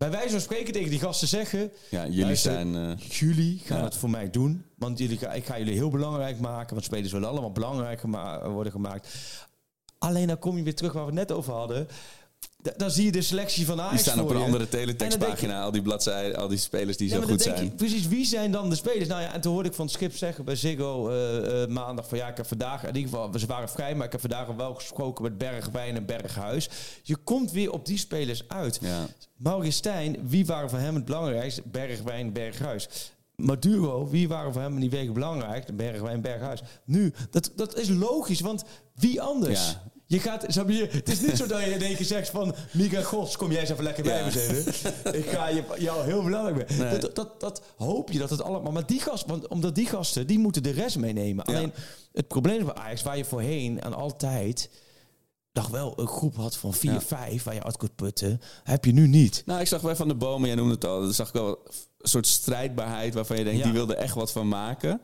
bij wijze van spreken tegen die gasten zeggen...
Ja, jullie
luister,
zijn... eh,
Jullie gaan
Ja.
het voor mij doen. Want jullie, ga- ik ga jullie heel belangrijk maken. Want spelers willen allemaal belangrijk gema- worden gemaakt. Alleen dan kom je weer terug waar we het net over hadden. Da- dan zie je de selectie van Ajax
die staan op een
je.
andere
je-
teletextpagina. Al die bladzijden, al die spelers die
Ja,
zo goed zijn.
je, precies, wie zijn dan de spelers? Nou ja, en toen hoorde ik van schip zeggen bij Ziggo eh, eh, maandag van ja, ik heb vandaag, in ieder geval, ze waren vrij, maar ik heb vandaag al wel gesproken met Bergwijn en Berghuis. Je komt weer op die spelers uit.
Ja.
Maurice Stijn, wie waren voor hem het belangrijkste? Bergwijn, Berghuis. Maduro, wie waren voor hem in die weken belangrijk? Bergwijn, Berghuis. Nu, dat, dat is logisch, want wie anders?
Ja.
Je gaat, snap je, het is niet zo dat je in één keer zegt van... Mika Gods, kom jij eens even lekker bij
Ja.
me zitten. Ik ga je, jou heel belangrijk ben.
Nee.
Dat, dat, dat hoop je dat het allemaal... Maar die gasten, want omdat die gasten, die moeten de rest meenemen.
Ja.
Alleen, het probleem bij Ajax, waar je voorheen en altijd... nog wel een groep had van vier,
Ja.
vijf... waar je uit kunt putten, heb je nu niet.
Nou, ik zag bij Van de Bomen, jij noemde het al, dan zag ik wel een soort strijdbaarheid waarvan je denkt, die wilde echt wat van maken.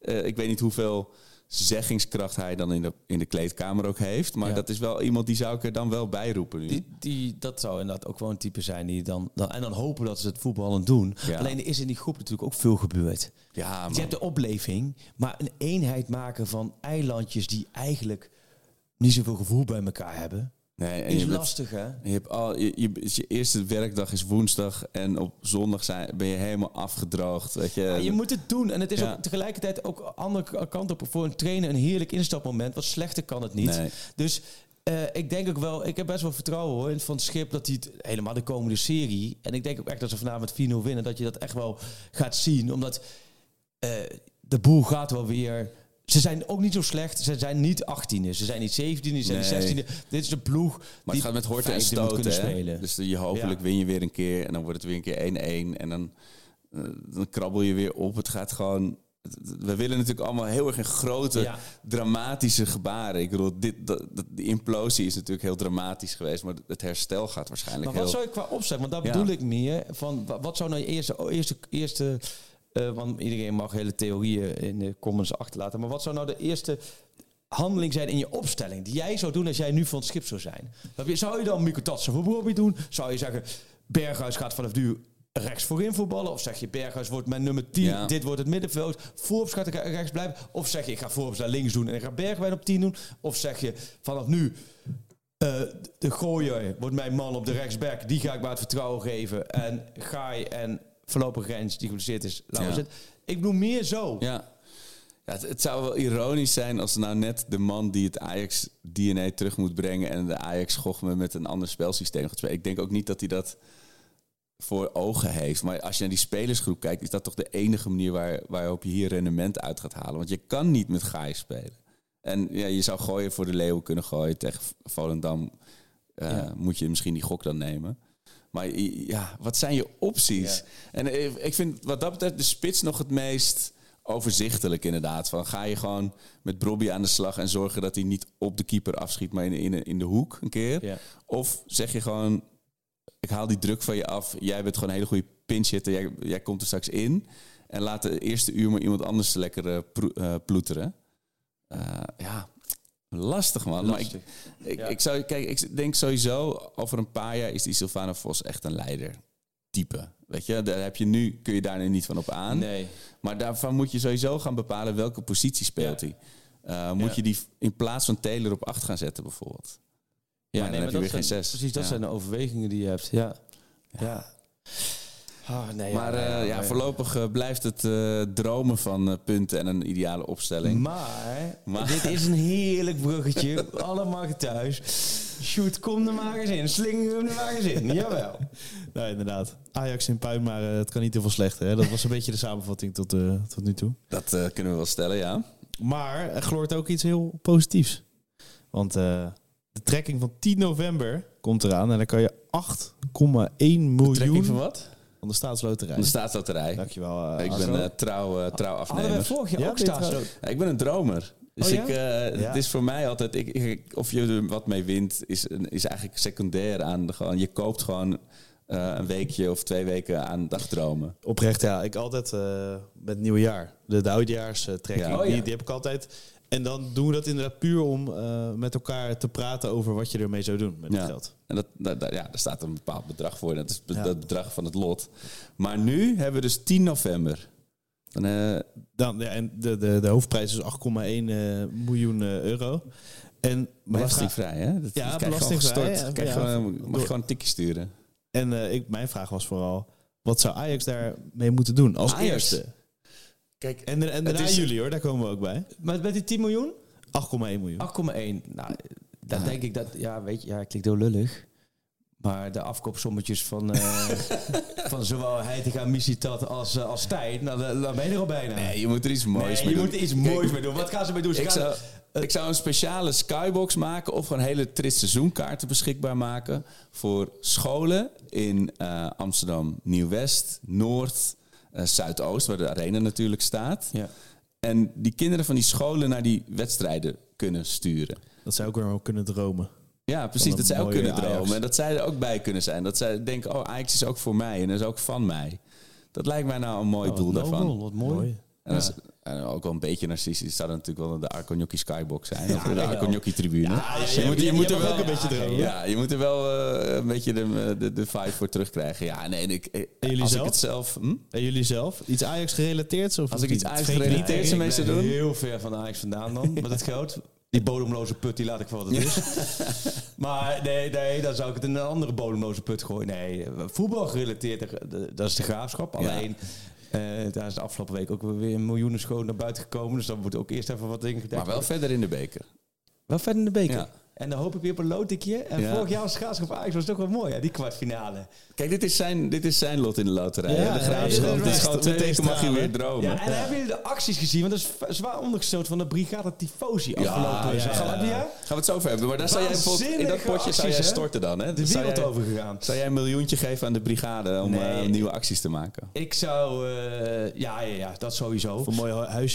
Eh, ik weet niet hoeveel zeggingskracht hij dan in de, in de kleedkamer ook heeft, maar
Ja.
dat is wel iemand die zou ik er dan wel bij roepen nu.
Die, die, dat zou inderdaad ook wel een type zijn die dan, dan... En dan hopen dat ze het voetballen doen.
Ja.
Alleen er is in die groep natuurlijk ook veel gebeurd.
ja,
Je
man.
hebt de opleving, maar een eenheid maken van eilandjes die eigenlijk niet zoveel gevoel bij elkaar hebben,
Nee,
is
bent-
lastig hè?
je, hebt al, je, je, je eerste werkdag is woensdag en op zondag zijn, ben je helemaal afgedroogd. Weet je.
Ja, je moet het doen. En het is
Ja.
ook tegelijkertijd ook andere kant op. Voor een trainer een heerlijk instapmoment. Wat slechter kan het niet.
Nee.
Dus eh, ik denk ook wel, ik heb best wel vertrouwen hoor, in van het schip dat hij het helemaal de komende serie. En ik denk ook echt dat ze vanavond 4-0 winnen, dat je dat echt wel gaat zien. Omdat eh, de boel gaat wel weer. Ze zijn ook niet zo slecht. Ze zijn niet 18e. Ze zijn niet 17e. Ze zijn
Nee.
niet 16e. Dit is de ploeg.
Maar
die
het gaat met horten en stoten.
kunnen
hè?
spelen.
Dus je hopelijk
Ja.
win je weer een keer en dan wordt het weer een keer 1-1. En dan eh, dan krabbel je weer op. Het gaat gewoon... We willen natuurlijk allemaal heel erg in grote,
Ja.
dramatische gebaren. Ik bedoel, dit, dat, dat- die implosie is natuurlijk heel dramatisch geweest, maar het herstel gaat waarschijnlijk
Maar wat
heel...
zou je qua opzet, want daar
Ja.
bedoel ik meer van wa- wat zou nou je eerste, eerste, eerste eh, want iedereen mag hele theorieën in de comments achterlaten, maar wat zou nou de eerste handeling zijn in je opstelling die jij zou doen als jij nu van het schip zou zijn? Zou je dan Mico Tatsen voor Bobby doen? Zou je zeggen Berghuis gaat vanaf nu rechts voorin voetballen? Of zeg je Berghuis wordt mijn nummer 10,
Ja.
dit wordt het middenveld, Forbes gaat rechts blijven? Of zeg je ik ga Forbes naar links doen en ik ga Bergwijn op 10 doen? Of zeg je vanaf nu eh, de gooier wordt mijn man op de rechtsback. Die ga ik maar het vertrouwen geven. En Gaai en voorlopig Rens, die geblesseerd is, laten
Ja.
Ik bedoel meer zo.
Ja. Ja, het, het zou wel ironisch zijn als nou net de man die het Ajax-DNA terug moet brengen en de Ajax-gochme met een ander spelsysteem gaat spelen. Ik denk ook niet dat hij dat voor ogen heeft. Maar als je naar die spelersgroep kijkt, is dat toch de enige manier waar, waarop je hier rendement uit gaat halen. Want je kan niet met Gaai spelen. En ja, je zou gooien voor de Leeuwen kunnen gooien tegen Volendam. eh,
Ja.
Moet je misschien die gok dan nemen. Maar ja, wat zijn je opties?
Ja.
En ik vind wat dat betreft de spits nog het meest overzichtelijk inderdaad. Van ga je gewoon met Brobby aan de slag en zorgen dat hij niet op de keeper afschiet, maar in, in, in de hoek een keer.
Ja.
Of zeg je gewoon, ik haal die druk van je af. Jij bent gewoon een hele goede pinch hitter. Jij, jij komt er straks in. En laat de eerste uur maar iemand anders lekker eh, ploeteren. Eh, ja, lastig man. Maar ik, ik,
Ja.
ik, zou, kijk, ik denk sowieso, over een paar jaar is die Sylvana Vos echt een leider. Type. Weet je, daar heb je nu, kun je daar nu niet van op aan.
Nee.
Maar daarvan moet je sowieso gaan bepalen welke positie speelt
Ja.
hij. Eh, moet
Ja.
je die in plaats van Taylor op 8 gaan zetten bijvoorbeeld?
Ja,
dan
nee,
heb
maar
je weer
zijn-
geen zes.
Precies, dat zijn de overwegingen die je hebt. Ja. Ja. Ah, nee,
Maar eh,
nee,
ja, voorlopig eh, blijft het eh, dromen van punten en een ideale opstelling.
Maar,
Maar-
dit is een heerlijk bruggetje. Allemaal thuis. Shoot, kom er maar eens in. Slinger hem er maar eens in. Jawel.
Nou, inderdaad. Ajax in puin, maar het kan niet heel veel slechter. Hè? Dat was een beetje de samenvatting tot, tot nu toe.
Dat kunnen we wel stellen, ja.
Maar er gloort ook iets heel positiefs. Want de trekking van 10 november komt eraan. En dan kan je 8,1 miljoen
Trekking van wat?
Van de staatsloterij.
Van de staatsloterij.
Dankjewel. eh,
ik ben eh, trouw, eh, trouw
Hadden we
afnemer.
vorig jaar
Ja,
ook?
Ja, ik ben een dromer. Dus
Oh ja?
ik, eh,
Ja.
het is voor mij altijd, ik, ik- of je er wat mee wint, is, is eigenlijk secundair aan. De, gewoon, je koopt gewoon eh, een weekje of twee weken aan dagdromen.
Oprecht, ja. Ik altijd eh, met het nieuwe jaar. De, de oudejaarstrekking.
Ja.
Oh, ja.
die, die heb ik altijd. En dan doen we dat inderdaad puur om eh, met elkaar te praten over wat je ermee zou doen met
Ja.
het geld.
En dat, dat, dat- ja, daar staat een bepaald bedrag voor. Dat is
Ja.
dat bedrag van het lot. Maar nu hebben we dus 10 november. Dan, eh,
Dan, ja, en de, de, de hoofdprijs is 8,1 eh, miljoen euro. En
belastingvrij, hè? Dat,
Ja, belastingvrij, ja.
Krijg gewoon- mag
Door-
gewoon een tikje sturen.
En ik, mijn vraag was vooral, wat zou Ajax daarmee moeten doen als
Ajax?
eerste?
Kijk,
En, en daarna
is-
jullie hoor, daar komen we ook bij. 8,1
Maar met die 10 miljoen?
miljoen.
8,1. Nou, dan
Ja.
denk ik dat... Ja, weet je, ja, klinkt heel lullig. Maar de afkoopsommetjes van, eh van zowel Heitinga, Misitat als, eh, als Stijn, nou, dan, ben je er al bijna.
nee, je moet er iets moois
Nee,
mee
je
doen.
moet er iets
Kijk,
moois mee doen. Wat gaan ze mee doen? Ze
Ik
gaan-
zou, ik zou een speciale skybox maken of gewoon hele triste seizoenkaarten beschikbaar maken voor scholen in eh, Amsterdam Nieuw-West, Noord, eh, Zuidoost, waar de arena natuurlijk staat.
Ja.
En die kinderen van die scholen naar die wedstrijden kunnen sturen.
Dat zou ook wel kunnen dromen.
Ja, precies. Dat zij ook kunnen
Ajax.
dromen. En dat zij er ook bij kunnen zijn. Dat zij denken, oh, Ajax is ook voor mij en dat is ook van mij. Dat lijkt mij nou een mooi
Oh,
doel daarvan.
nobel, Wat mooi.
En, dat is, en ook wel een beetje narcistisch. zou dat natuurlijk wel de Arconjoki Skybox zijn. of de Arconjoki tribune. je, moet, je, moet er wel
een beetje dromen.
Ja, je moet er wel eh, een beetje de, de, de vibe voor terugkrijgen. Ja, nee, ik, eh,
jullie
als
zelf?
ik het zelf... Hm?
En jullie zelf? Iets Ajax gerelateerd? Of
Als ik iets Ajax gerelateerd
ben
doen?
heel ver van Ajax vandaan dan, met het geld. Die bodemloze put, die laat ik voor wat het is. maar nee, nee, dan zou ik het in een andere bodemloze put gooien. Nee, voetbal gerelateerd, eh, dat is de graafschap. Alleen, eh daar is de afgelopen week ook weer miljoenen schoon naar buiten gekomen. Dus dan moet ook eerst even wat dingen
Maar
gedekt
wel verder in de beker.
Wel verder in de beker.
Ja.
En dan hoop ik weer op een loodikje. En
Ja.
vorig jaar was Graafschap Ajax was toch wel mooi, hè, die kwartfinale.
Kijk, dit is, zijn, dit is zijn lot in de loterij.
Ja,
de graafschap.
ja,
is gewoon twee mag je weer dromen.
Ja, en hebben jullie de acties gezien? Want dat is zwaar ondergestoten van de Brigade Tifosi afgelopen
ja,
zaterdag.
ja.
Ja,
Gaan we het zo over hebben. Maar daar zou jij bijvoorbeeld, in dat potje zou jij storten dan. Hè?
De
Zou
wereld
jij-
over gegaan.
Zou jij een miljoentje geven aan de brigade om
Nee.
eh, nieuwe acties te maken?
Ik zou... eh, ja, ja, ja, dat sowieso.
Een mooi hu-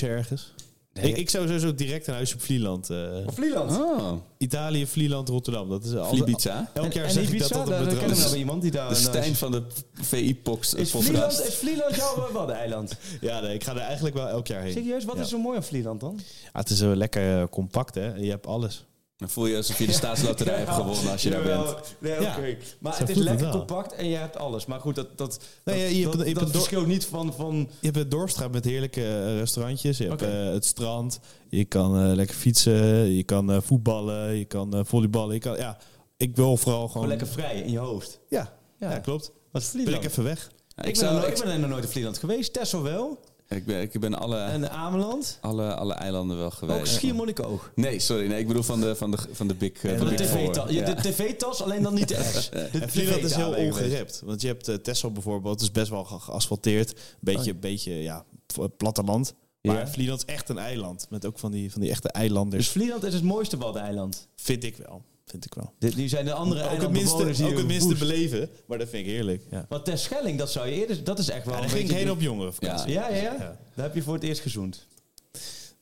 Ik, ik zou sowieso direct een huis op Vlieland. eh,
Vlieland.
Oh,
Italië, Vlieland, Rotterdam. Dat is altijd,
Vlibiza.
Elk jaar
en
zeg ik
Ibiza,
dat dat
daar
een bedrijf
wel
is.
iemand die daar...
De Stijn van de VI-pox
Is Vlieland, is Vlieland jouw waddeneiland?
Ja, nee, ik ga er eigenlijk wel elk jaar heen.
Serieus, wat
Ja.
is zo mooi aan Vlieland dan?
Ah, het is zo lekker eh, compact, hè. Je hebt alles.
Dan voel je alsof je de staatsloterij hebt gewonnen als je daar bent.
Nee,
Ja.
oké. Maar
Zo
het is
het
lekker
wel.
compact en je hebt alles. Maar goed, dat, dat,
Nee,
dat,
je hebt
dat,
een- je
dat verschilt niet van... van
Je hebt het Dorpstraat met heerlijke eh, restaurantjes. Je hebt eh, het strand. Je kan eh, lekker fietsen. Je kan eh, voetballen. Je kan eh, volleyballen. Je kan, ja, ik wil vooral gewoon...
gewoon lekker vrij in je hoofd.
Ja,
Ja.
ja. klopt.
Wat is
Ben ik even weg.
Ja,
Ik,
ik,
ben er
zou,
nooit- ik ben er nog nooit in Vlieland geweest. Texel wel.
Ik ben, ik ben alle,
En Ameland.
alle, alle eilanden wel
Ook
geweest.
Schiermonnikoog.
Nee, sorry. Nee, ik bedoel van de, van de, van de big,
Van de
de big four.
tv-tas. Ja,
Ja.
de tv-tas, alleen dan niet de S. De
En Vlieland is heel ongerept. Want je hebt uh, Texel bijvoorbeeld. Het is best wel ge- geasfalteerd. Beetje,
Oh.
beetje ja, platteland. Maar
Ja.
Vlieland is echt een eiland. Met ook van die, van die echte
Dus
eilanders.
Vlieland is het mooiste waddeneiland.
vind ik wel. Vind ik wel.
Dit, nu zijn de andere
Ook het minste,
hier
ook het minste beleven. Maar dat vind ik heerlijk. Ja.
Want Terschelling, dat zou je eerder... Dat is echt wel
Ja,
een
daar ging ik heen op jongeren vakantie.
Ja, ja, ja?
Ja.
Daar heb je voor het eerst gezoend.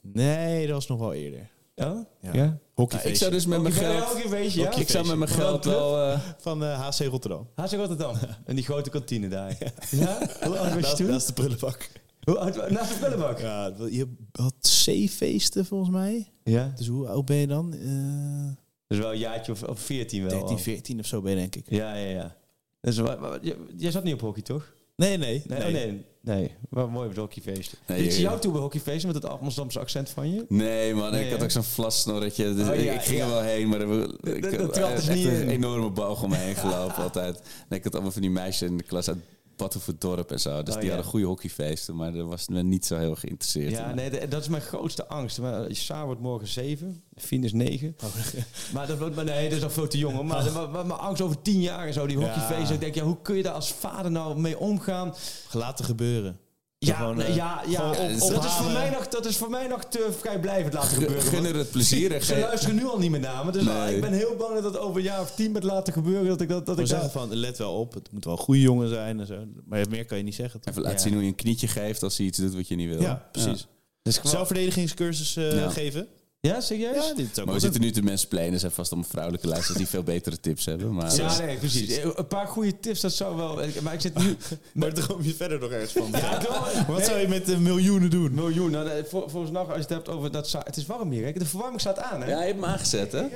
Nee, dat was nog wel eerder.
Ja?
Ja. Hockeyfeestje.
ik zou dus met mijn geld...
ja.
Ik zou met mijn geld wel... eh,
Van eh, HC Rotterdam.
HC Rotterdam. En die grote kantine daar. Ja? Hoe oud was je
Dat,
toen?
is de prullenbak.
Hoe oud Naast de prullenbak?
Ja, je had C-feesten volgens mij.
Ja.
Dus hoe oud ben je dan? Eh
Dus wel een jaartje of, of 14 wel.
13,
al.
14 of zo ben je denk ik.
Ja, ja, ja. Dus, wa- wa- jij- zat niet op hockey, toch?
Nee, nee.
Nee, nee. Oh, nee. nee. Wel mooi op het hockeyfeesten.
Nee,
Is
ja.
jou toe bij hockeyfeesten met het Amsterdamse accent van je?
Nee, man.
Nee,
ik had ook zo'n vlassnorretje. Dus
Oh,
ik,
ja,
ik ging er wel heen, maar ik
dat
heb
dus
echt
niet
een
in.
enorme boog om me heen gelopen altijd. En ik had allemaal van die meisjes in de klas uit Battenvoerdorp en zo. Dus
Oh,
die
ja.
hadden goede hockeyfeesten, maar daar was men niet zo heel geïnteresseerd
Ja,
in.
nee, de- dat is mijn grootste angst. Maar Saar wordt morgen 7, Fien is 9. Maar dat wordt, maar nee, dat is nog veel te jong. Maar, maar, maar mijn angst over 10 jaar en zo, die hockeyfeesten. Ik denk, ja, hoe kun je daar als vader nou mee omgaan?
Laten gebeuren.
Ja,
Gewoon, eh,
ja, ja.
op-
dat, is voor mij nog, dat is voor mij nog te vrijblijvend laten gebeuren.
gun
want
er het plezier
Ze luisteren nu al niet meer naar me. Dus
Nee.
ik ben heel bang dat het over een jaar of tien met laten gebeuren. Dat ik dat, dat ik
zeggen van, let wel op. Het moet wel een goede jongen zijn en zo. Maar meer kan je niet zeggen. toch?
Even laten
Ja.
zien hoe je een knietje geeft als hij iets doet wat je niet wil.
Ja, precies.
Dus gewoon-
Zelfverdedigingscursus eh,
Ja.
geven.
Ja, serieus?
Ja, dit is ook
Maar we zitten nu te mansplainen. Er zijn vast allemaal vrouwelijke luisteraars die veel betere tips hebben. Maar
Ja, nee, precies. Een paar goede tips, dat zou wel... Maar ik zit nu...
Maar daar kom je verder nog ergens van.
Ja, ik
Wat zou je met de miljoenen doen?
Miljoen. Nou, nee, vol- volgens nog, als je het hebt over dat... Het is warm hier, hè? De verwarming staat aan, hè?
Ja, je hebt hem aangezet, hè? Ik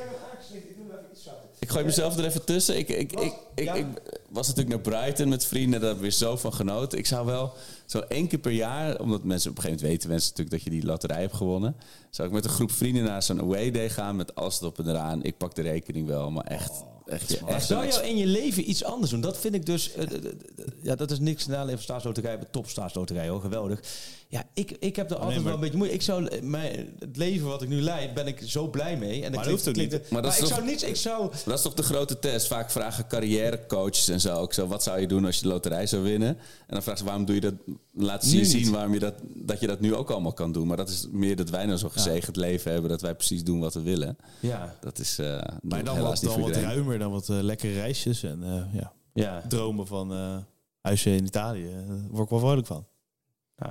gooi mezelf er even tussen. Ik, ik, ik, ik, ik was natuurlijk naar Brighton met vrienden. Daar heb ik weer zo van genoten. Ik zou wel zo één keer per jaar... Omdat mensen op een gegeven moment weten mensen natuurlijk dat je die loterij hebt gewonnen. Zou ik met een groep vrienden naar zo'n away day gaan met alles erop en eraan. Ik pak de rekening wel, maar echt... echt,
Maar
echt
zou jou in je leven iets anders doen? Dat vind ik dus... eh, eh, eh, ja, dat is niks na leven staatsloterij, maar top staatsloterij, hoor. Geweldig. Ja, ik, ik heb er altijd
maar-
wel een beetje moeite. Ik zou... eh, Mijn, het leven wat ik nu leid, ben ik zo blij mee. En
dat hoeft ook niet.
Maar,
Maar dat is
ik
toch-
zou niets... Ik zou...
Dat is toch de grote test. Vaak vragen carrièrecoaches en zo ook zo. Wat zou je doen als je de loterij zou winnen? En dan vragen ze waarom doe je dat? Laten ze je zien
niet.
waarom je dat, dat je dat nu ook allemaal kan doen. Maar dat is meer dat wij nou zo'n gezegend leven hebben. Dat wij precies doen wat we willen.
Ja.
Dat is eh
Maar dan
helaas
wat, dan wat ruimer, dan wat eh, lekkere reisjes en eh, ja,
Ja.
dromen van eh huisje in Italië. Daar word ik wel vrolijk van.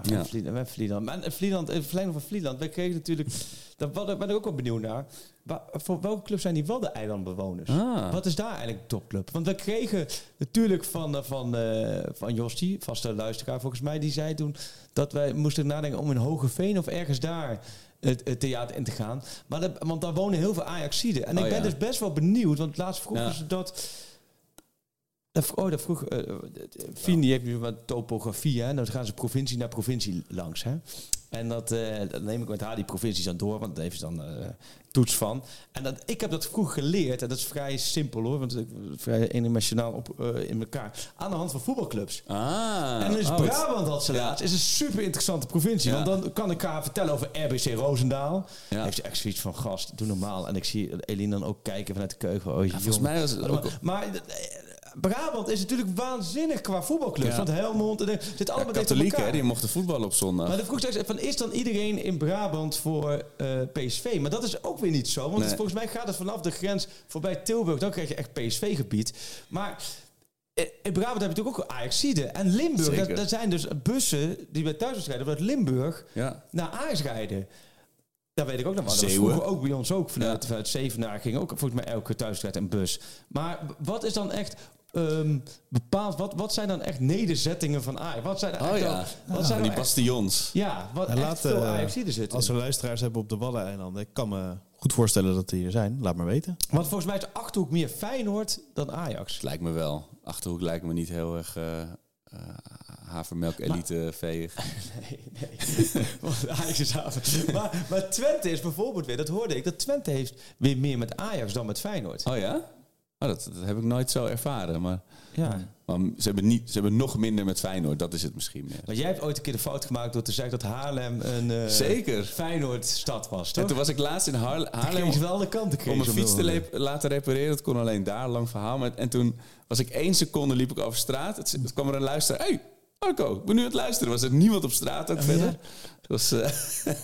Ja. Vlieland, Vlieland. Maar in Vlieland, in verlenging van Vlieland, wij kregen natuurlijk... Daar ben ik ook wel benieuwd naar. Wa- voor welke club zijn die Waddeneilandbewoners?
Ah.
Wat is daar eigenlijk de topclub? Want we kregen natuurlijk van, eh, van, eh, van Jostie, vaste luisteraar volgens mij, die zei toen dat wij moesten nadenken om in Hogeveen of ergens daar het, het theater in te gaan. Maar dat, want daar wonen heel veel Ajaxiden. En
Oh,
ik ben
ja.
dus best wel benieuwd, want laatst vroegen
Ja.
ze dat... Oh, dat vroeg... eh Fien die heeft nu wat topografie, hè. Dan gaan ze provincie naar provincie langs, hè. En dat, eh, dat neem ik met haar die provincies dan door, want daar heeft ze dan eh, toets van. En dat, ik heb dat vroeg geleerd, en dat is vrij simpel hoor, want ik vrij eendimensionaal op, in elkaar. Aan de hand van voetbalclubs.
Ah.
En dus
oh,
Brabant had ze
Ja.
laatst. is een super interessante provincie.
Ja.
Want dan kan ik haar vertellen over RBC Roosendaal.
Ja.
Heeft ze echt zoiets van gast, doe normaal. En ik zie Eline dan ook kijken vanuit de keuken. Oh,
volgens
jongen.
mij was het ook-
Maar Brabant is natuurlijk waanzinnig qua voetbalclubs.
Ja.
Want Helmond en de- zit
Ja,
allemaal op
katholieken, hè, die mochten voetballen op zondag.
Maar de vroeg straks van is dan iedereen in Brabant voor eh, PSV? Maar dat is ook weer niet zo. Want
Nee.
het- volgens mij gaat het vanaf de grens voorbij Tilburg. Dan krijg je echt PSV-gebied. Maar eh, in Brabant heb je natuurlijk ook Ajaxide. En Limburg, dat zijn dus bussen die bij thuiswedstrijden vanuit Limburg
Ja.
naar Ajax rijden. Dat weet ik ook nog wel. Dat vroeger ook bij ons ook. Vanuit,
Ja.
vanuit Zevenaar ging ook volgens mij elke thuiswedstrijd een bus. Maar wat is dan echt ehm, bepaald? Wat, wat zijn dan echt nederzettingen van Ajax? Wat zijn er
Oh
echt
ja,
dan- wat
van
zijn
die
echt-
bastions.
ja, wat
En laat,
veel
eh,
Ajaxiden zitten.
Als we luisteraars hebben op de Waddeneilanden, ik kan me goed voorstellen dat die er zijn. Laat maar weten.
Want volgens mij is de Achterhoek meer Feyenoord dan Ajax.
Lijkt me wel. Achterhoek lijkt me niet heel erg eh eh, havermelk elite veeg.
Nee, nee. Want Ajax is. Maar, maar Twente is bijvoorbeeld weer, dat hoorde ik, dat Twente heeft weer meer met Ajax dan met Feyenoord.
Oh ja? Oh, dat, dat heb ik nooit zo ervaren. Maar,
Ja.
maar ze, hebben niet, ze hebben nog minder met Feyenoord. Dat is het misschien meer.
Maar jij hebt ooit een keer de fout gemaakt door te zeggen dat Haarlem een eh,
Zeker.
Feyenoord-stad was, toch?
En toen was ik laatst in Haarle- Haarlem
je wel alle kanten
om mijn fiets te laten repareren. Dat kon alleen daar, lang verhaal. Maar, en toen was ik één seconde liep ik over straat. Het, het kwam er een luisteraar. Hey, Arco, ik ben nu aan het luisteren. Was er niemand op straat ook verder? Het was, eh,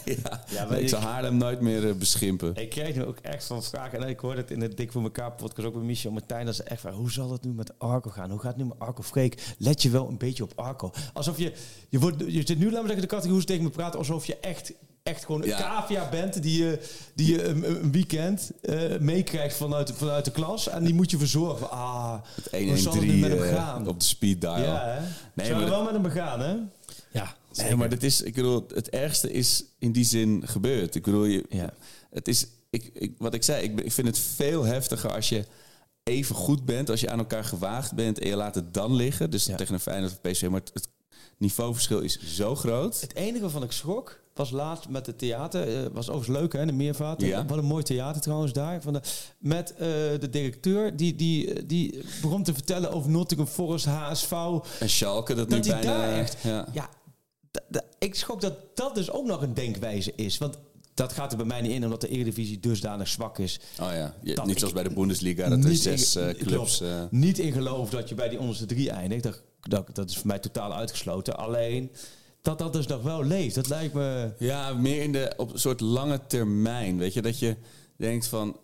ja.
Ja, maar
Nee, ik
ik-
zal Haarlem nooit meer eh, beschimpen.
Ik kreeg nu ook echt van vragen. En ik hoorde het in de Dik voor elkaar podcast ook bij Michel Martijn. Dat ze echt van, hoe zal het nu met Arco gaan? Hoe gaat het nu met Arco Freek? Let je wel een beetje op Arco. Alsof je, je, wordt, je zit nu, laten we zeggen, de categorie hoe ze tegen me praten. Alsof je echt, echt gewoon een
Ja.
cavia bent die je, die je een, een weekend eh, meekrijgt vanuit, vanuit de klas. En die moet je verzorgen. Ah, hoe zal het nu
113
met hem gaan?
op de speed dial.
ja, hè?
Nee,
Zou wel met hem begaan, hè?
Ja,
Nee, maar dit is, ik bedoel, het ergste is in die zin gebeurd. Ik bedoel, je,
Ja.
het is, ik, ik, wat ik zei, ik, ik vind het veel heftiger als je even goed bent, als je aan elkaar gewaagd bent en je laat het dan liggen. Dus
Ja.
tegen een Feyenoord of PSV, maar het, het niveauverschil is zo groot.
Het enige waarvan ik schrok was laatst met het theater. eh, was overigens leuk, hè? De Meervaart.
Ja.
Wat een mooi theater trouwens daar. Van de, met eh, de directeur die, die, die begon te vertellen over Nottingham Forest, HSV.
En Schalke, dat,
Dat
nu bijna...
daar echt...
Ja.
Ik schrok dat dat dus ook nog een denkwijze is. Want dat gaat er bij mij niet in, omdat de Eredivisie dusdanig zwak is.
Oh ja, je- niet zoals bij de Bundesliga, dat er zes
in-
eh, clubs...
klopt.
eh,
Niet in geloof dat je bij die onderste drie eindigt. Dat, dat, dat is voor mij totaal uitgesloten. Alleen dat dat dus nog wel leeft. Dat lijkt me...
Ja, meer in de, op een soort lange termijn. Weet je, dat je denkt van...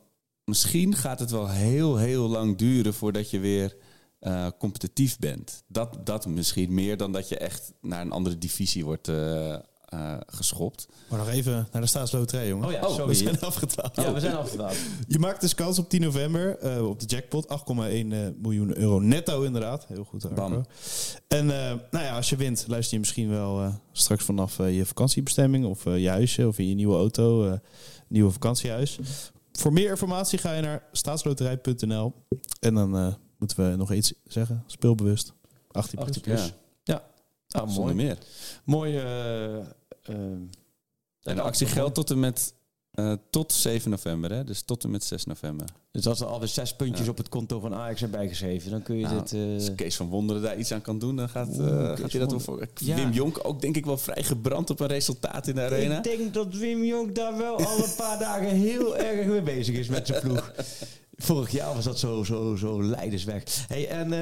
Misschien gaat het wel heel, heel lang duren voordat je weer eh, competitief bent. Dat, dat misschien meer dan dat je echt naar een andere divisie wordt eh, eh, geschopt.
Maar nog even naar de staatsloterij, jongen.
Oh ja, sorry.
we zijn afgetwaald.
Ja, we zijn afgedwaald.
Je maakt dus kans op 10 november eh, op de jackpot. 8,1 eh, miljoen euro netto inderdaad. Heel goed, Arco.
Bam.
En eh, nou ja, als je wint, luister je misschien wel eh, straks vanaf eh, je vakantiebestemming... of eh, je huisje of in je nieuwe auto, eh, nieuwe vakantiehuis. Voor meer informatie ga je naar staatsloterij.nl. En dan eh, moeten we nog iets zeggen. Speelbewust. 18 plus.
18 plus.
Ja.
Ja. Ah,
Zonder
mooi.
meer.
Mooi. eh, eh,
En de actie geldt tot en met... eh, tot 7 november, hè? dus tot en met 6 november.
Dus als er alweer zes puntjes
Ja.
op het konto van Ajax zijn bijgeschreven, dan kun je
Nou,
dit... eh,
Als Kees van Wonderen daar iets aan kan doen, dan gaat,
Oeh,
gaat hij dat voor.
Ja.
Wim Jonk ook denk ik wel vrij gebrand op een resultaat in de arena.
Ik denk dat Wim Jonk daar wel al een paar dagen heel erg mee bezig is met zijn ploeg. Vorig jaar was dat zo, zo, zo leidersweg. Hey, en...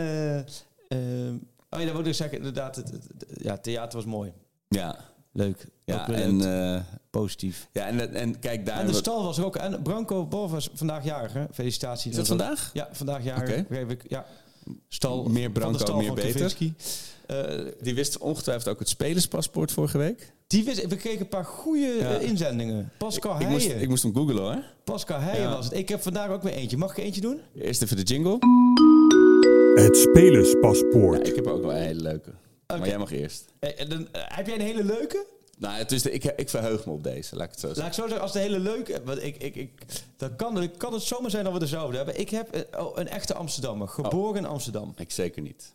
oh ja, dat wil ik zeggen. Inderdaad, het- ja, theater was mooi.
Ja,
Leuk.
Ja en, eh,
positief.
ja en, en kijk daar.
En de stal was er ook. En Branco Bol was vandaag jarig, hè? Felicitaties.
is dat vandaag?
Ja, vandaag jarig. Ik. Ja. Stal,
Meer Branco,
stal
meer beter.
Eh,
Die wist ongetwijfeld ook het spelerspaspoort vorige week.
die wist, we kregen een paar goede
Ja.
eh, inzendingen. Pascal
Ik moest,
Heijen.
ik moest hem googlen hoor.
Pascal Heijen
Ja.
was het. Ik heb vandaag ook weer eentje. Mag ik eentje doen?
Eerst even de jingle.
Het spelerspaspoort.
Ja, ik heb ook wel een hele leuke. Maar jij mag eerst.
Dan, heb jij een hele leuke?
Nou, het is de, ik, ik verheug me op deze, laat ik het zo
Laat
zeggen.
ik zo zeggen, als de hele leuke... Want ik, ik, ik, dan kan, het- kan het zomaar zijn dat we dezelfde hebben. Ik heb een, oh, een echte Amsterdammer, geboren in Amsterdam.
Ik zeker niet.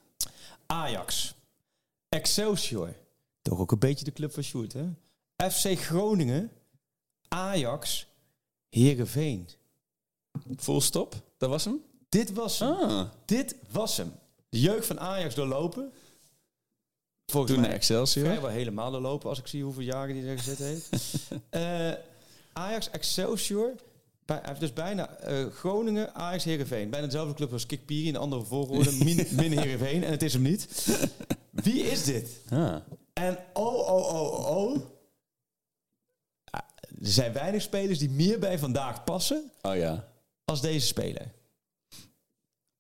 Ajax. Excelsior. Toch ook een beetje de club van Sjoerd, hè? FC Groningen. Ajax. Heerenveen.
Full stop, dat was hem?
Dit was hem.
Ah,
Dit was hem. De jeugd van Ajax doorlopen. Volgens
toen
mij
naar Excelsior.
vrijwel helemaal doorlopen als ik zie hoeveel jaren die er gezet heeft. Eh, Ajax, Excelsior. Bij, dus bijna eh, Groningen, Ajax, Heerenveen. Bijna dezelfde club als Kikpiri in een andere volgorde. min, min Heerenveen. En het is hem niet. Wie is dit?
Ah.
En oh, oh, oh, oh. Er zijn weinig spelers die meer bij vandaag passen
Oh ja,
als deze speler.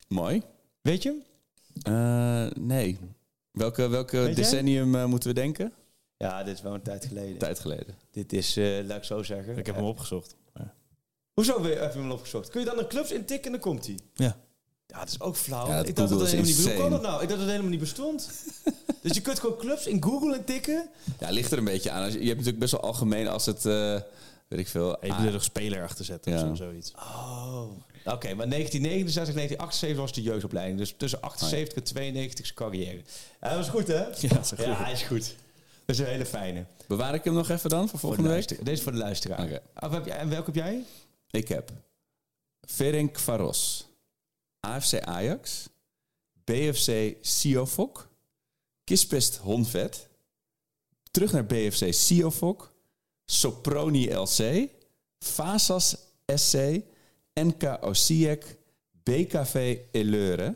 mooi.
Weet je hem?
Eh, nee. Welke, welke decennium eh, moeten we denken?
Ja, dit is wel een tijd geleden.
Tijd geleden.
Dit is, eh, laat ik zo zeggen.
Ik heb hem opgezocht.
Hoezo weer even hem opgezocht? Kun je dan de clubs intikken en dan komt hij?
Ja.
Ja, dat is ook flauw.
Ja,
ik dacht dat helemaal niet bestond. Hoe kan
insane.
dat nou? Ik dacht dat het helemaal niet bestond. dus je kunt gewoon clubs in Google intikken.
Ja, ligt er een beetje aan. Je, je hebt natuurlijk best wel algemeen als het, eh, weet ik veel.
Je
Ah,
moet er nog speler achter zetten
Ja.
of zo, zoiets.
Oh. Oké, maar 1969, 1978 was de jeugdopleiding. Dus tussen 78 en 92 is carrière. Dat was goed, hè?
Ja, is goed.
Ja, hij is goed. Dat is een hele fijne.
bewaar ik hem nog even dan voor
Voor
volgende
de
week?
Deze is voor de luisteraar.
Oké.
Of heb jij, en welke heb jij?
Ik heb Ferenc Varos, AFC Ajax, BFC Siofok, Kispest Honvet, terug naar BFC Siofok, Soproni LC, Fasas SC, NK Osijek, BKV Eleure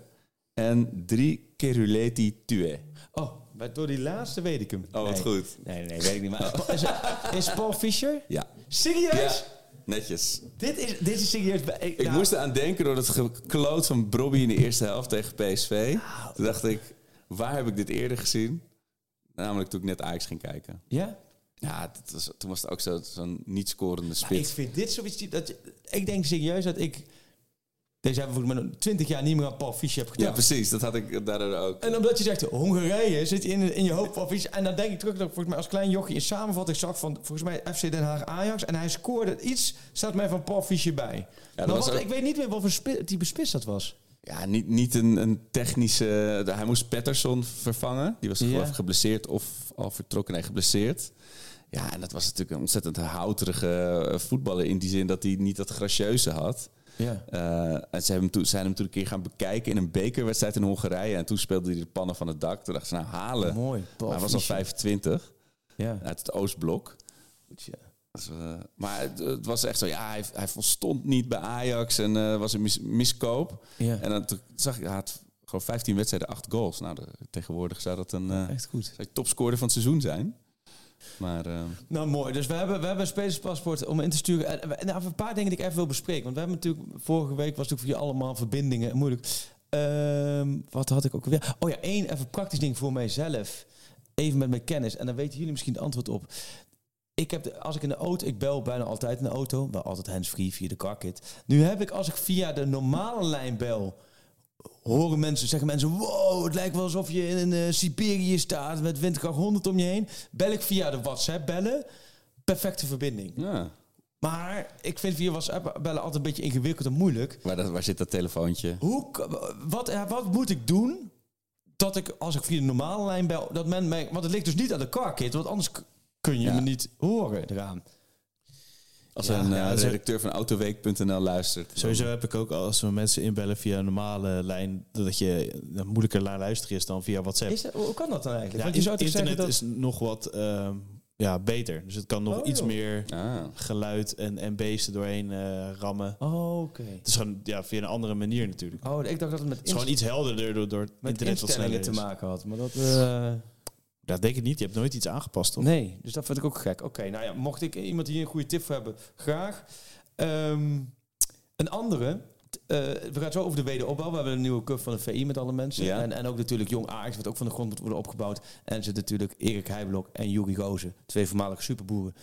en drie Keruleti Tue.
Oh, maar door die laatste weet ik hem.
Oh, wat
Nee.
goed.
Nee, nee, nee, weet ik niet. Maar is, is Paul Fischer?
Ja.
Serieus?
netjes.
Dit, is, dit is serieus. Ik,
Ik
nou,
moest eraan denken door het gekloot van Brobby in de eerste helft tegen PSV. Toen dacht ik, waar heb ik dit eerder gezien? Namelijk toen ik net Ajax ging kijken.
Ja?
Ja, dat was, toen was het ook zo- zo'n niet scorende
Maar ik
spits.
vind dit zoiets... die- Dat, ik denk serieus dat ik... Deze hebben mij nog 20 jaar niet meer aan Paul Fischer heb
Ja,
gedacht.
precies. Dat had ik daardoor ook.
En omdat je zegt Hongarije, zit je in, in je hoofd Paul Fischer. En dan denk ik terug dat ik volgens mij als klein jochie een samenvatting zag van volgens mij FC Den Haag Ajax. En hij scoorde iets, staat mij van Paul Fischer bij.
dat
maar
was ook-
ik weet niet meer wat voor type spits dat was.
Ja, niet, niet een, een technische... Hij moest Patterson vervangen. Die was
Ja.
geloof ik geblesseerd of al vertrokken. Nee, geblesseerd. Ja, en dat was natuurlijk een ontzettend houterige eh, voetballer... in die zin dat hij niet dat gracieuze had.
Ja.
Eh, en ze hebben hem toen, zijn hem toen een keer gaan bekijken in een bekerwedstrijd in Hongarije. En toen speelde hij de pannen van het dak. Toen dachten ze, nou halen.
Mooi, Paul
hij was al
Fischer.
25
Ja.
uit het Oostblok.
Goed, ja.
Dus, eh, maar het, het was echt zo, ja, hij, hij volstond niet bij Ajax en eh, was een mis- miskoop.
Ja.
En dan zag ik, hij had gewoon 15 wedstrijden, 8 goals. Nou, de- tegenwoordig zou dat een eh
Echt goed.
topscorer van het seizoen zijn. Maar
Nou, mooi. Dus we hebben, we hebben een spelerspaspoort om in te sturen. En, en nou, een paar dingen die ik even wil bespreken. Want we hebben natuurlijk... Vorige week was natuurlijk voor je allemaal verbindingen. Moeilijk. Ehm, wat had ik ook weer? Oh ja, één even praktisch ding voor mijzelf. Even met mijn kennis. En dan weten jullie misschien het antwoord op. Ik heb, de, als ik in de auto... Ik bel bijna altijd in de auto. Wel altijd handsfree via de carkit. Nu heb ik, als ik via de normale lijn bel... Horen mensen, zeggen mensen, wow, het lijkt wel alsof je in uh, Siberië staat met windkracht 100 om je heen. Bel ik via de WhatsApp bellen, perfecte verbinding.
ja,
Maar ik vind via WhatsApp bellen altijd een beetje ingewikkeld en moeilijk.
waar, dat, waar zit dat telefoontje?
Hoe, wat, eh, wat moet ik doen dat ik, als ik via de normale lijn bel, dat men mij... Want het ligt dus niet aan de carkit, want anders kun je
Ja.
me niet horen eraan.
Als
Ja,
een
ja,
eh, redacteur van autoweek.nl luistert.
Sowieso heb ik ook als we mensen inbellen via een normale lijn, dat je moeilijker naar luisteren is dan via WhatsApp.
Is dat, hoe kan dat dan eigenlijk?
Ja,
want je zou
internet
dat...
is nog wat ehm, ja, beter. Dus het kan nog
Oh,
iets
joh.
meer
Ah.
geluid en MB's er doorheen eh, rammen.
Oh, oké.
Het is gewoon ja, via een andere manier natuurlijk.
Oh, ik dacht dat het met,
Het is gewoon iets helderder door, door
met
internet wat sneller
te maken had. Maar dat...
Dat denk ik niet. Je hebt nooit iets aangepast, toch?
Nee, dus dat vind ik ook gek. Oké, nou ja, mocht ik iemand hier een goede tip voor hebben, graag. Ehm, een andere, eh, we gaan zo over de wederopbouw. We hebben een nieuwe cup van de VI met alle mensen.
Ja.
En, en ook natuurlijk Jong Ajax, wat ook van de grond moet worden opgebouwd. En zit natuurlijk Erik Heijblok en Juri Gozen, twee voormalige superboeren.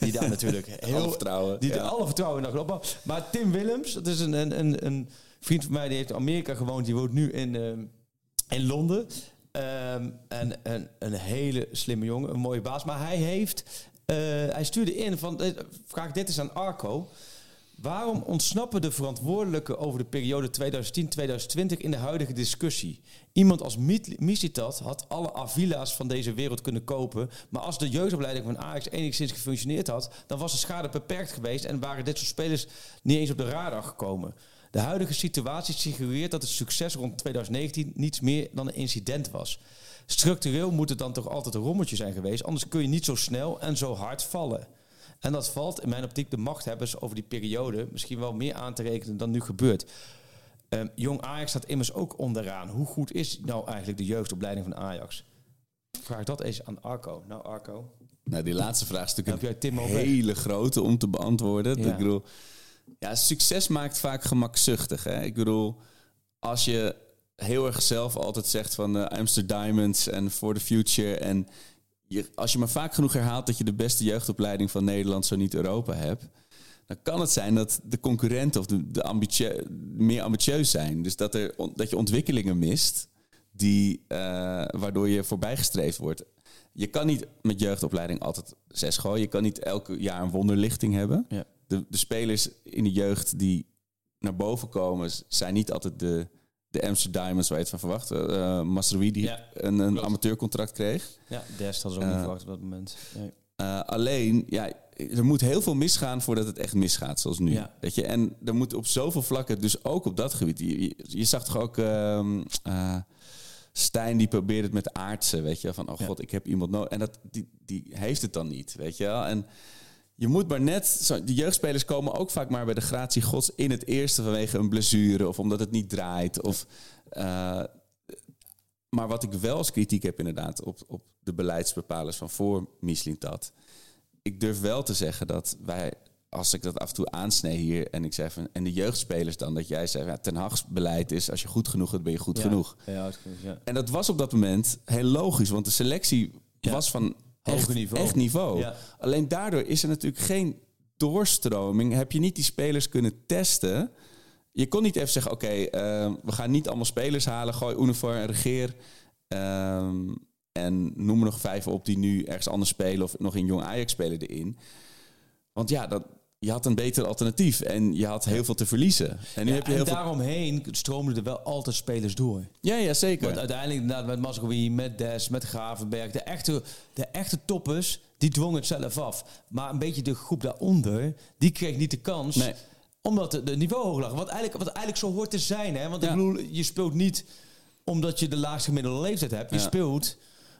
Die daar natuurlijk heel...
Alle vertrouwen.
Die
ja.
alle vertrouwen in opbouwen. Maar Tim Willems, dat is een, een, een, een vriend van mij, die heeft in Amerika gewoond. Die woont nu in, ehm, in Londen. Ehm, en, en een hele slimme jongen, een mooie baas. Maar hij heeft, eh, hij stuurde in van, eh, vraag dit is aan Arco. Waarom ontsnappen de verantwoordelijken over de periode 2010-2020 in de huidige discussie? Iemand als Misitat had alle Avila's van deze wereld kunnen kopen. Maar als de jeugdopleiding van Ajax enigszins gefunctioneerd had, dan was de schade beperkt geweest en waren dit soort spelers niet eens op de radar gekomen. De huidige situatie suggereert dat het succes rond 2019 niets meer dan een incident was. Structureel moet het dan toch altijd een rommeltje zijn geweest, anders kun je niet zo snel en zo hard vallen. En dat valt in mijn optiek de machthebbers over die periode misschien wel meer aan te rekenen dan nu gebeurt. Ehm, Jong Ajax staat immers ook onderaan. Hoe goed is nou eigenlijk de jeugdopleiding van Ajax? Vraag dat eens aan Arco. Nou, Arco.
Nou, die laatste vraag is natuurlijk een hele grote om te beantwoorden.
Ja.
Ik bedoel, ja, succes maakt vaak gemakzuchtig. Hè? Ik bedoel, als je heel erg zelf altijd zegt van eh Amsterdam Diamonds en For the Future... en als je maar vaak genoeg herhaalt dat je de beste jeugdopleiding van Nederland, zo niet Europa hebt... dan kan het zijn dat de concurrenten of de, de ambitie, meer ambitieus zijn. Dus dat, er, dat je ontwikkelingen mist die, eh, waardoor je voorbijgestreefd wordt. Je kan niet met jeugdopleiding altijd zes gooien. Je kan niet elke jaar een wonderlichting hebben.
Ja.
De, de spelers in de jeugd die naar boven komen... zijn niet altijd de, de Amsterdam Diamonds waar je het van verwacht. Uh, die
Ja,
een, een amateurcontract kreeg.
Ja, Dest had ze ook niet verwacht op dat moment. Nee.
Uh, alleen, ja, er moet heel veel misgaan voordat het echt misgaat, zoals nu.
Ja.
Weet je? En er moet op zoveel vlakken, dus ook op dat gebied. Je, je, je zag toch ook uh, Stijn die probeerde het met aardse, weet je, van oh god, ik heb iemand nodig. En dat, die, die heeft het dan niet, weet je wel. En je moet maar net, de jeugdspelers komen ook vaak maar bij de gratie gods in het eerste vanwege een blessure of omdat het niet draait. Of, uh, maar wat ik wel als kritiek heb inderdaad op, op de beleidsbepalers van voor Mislintat. Ik durf wel te zeggen dat wij, als ik dat af en toe aansnee hier en ik zeg van, en de jeugdspelers dan, dat jij zei, ja, Ten Hag's beleid is, als je goed genoeg bent, ben je goed
Ja.
genoeg.
Ja.
En dat was op dat moment heel logisch, want de selectie was van
Hoog niveau.
Echt niveau.
Ja.
Alleen daardoor is er natuurlijk geen doorstroming. Heb je niet die spelers kunnen testen. Je kon niet even zeggen, oké, uh, we gaan niet allemaal spelers halen. Gooi Unifor en Regeer. Um, en noem er nog vijf op die nu ergens anders spelen... of nog in Jong Ajax spelen erin. Want ja, dat, je had een beter alternatief. En je had heel veel te verliezen. En nu
Ja,
heb je
en
heel veel...
daaromheen stroomden er wel altijd spelers door.
Ja, ja, zeker.
Want uiteindelijk inderdaad met Mazraoui, met Des, met Gravenberg... De echte, de echte toppers, die dwongen het zelf af. Maar een beetje de groep daaronder, die kreeg niet de kans...
Nee.
Omdat de niveau hoog lag. Wat eigenlijk, wat eigenlijk zo hoort te zijn. Hè? Want
Ja.
ik bedoel, je speelt niet omdat je de laagste gemiddelde leeftijd hebt. Je speelt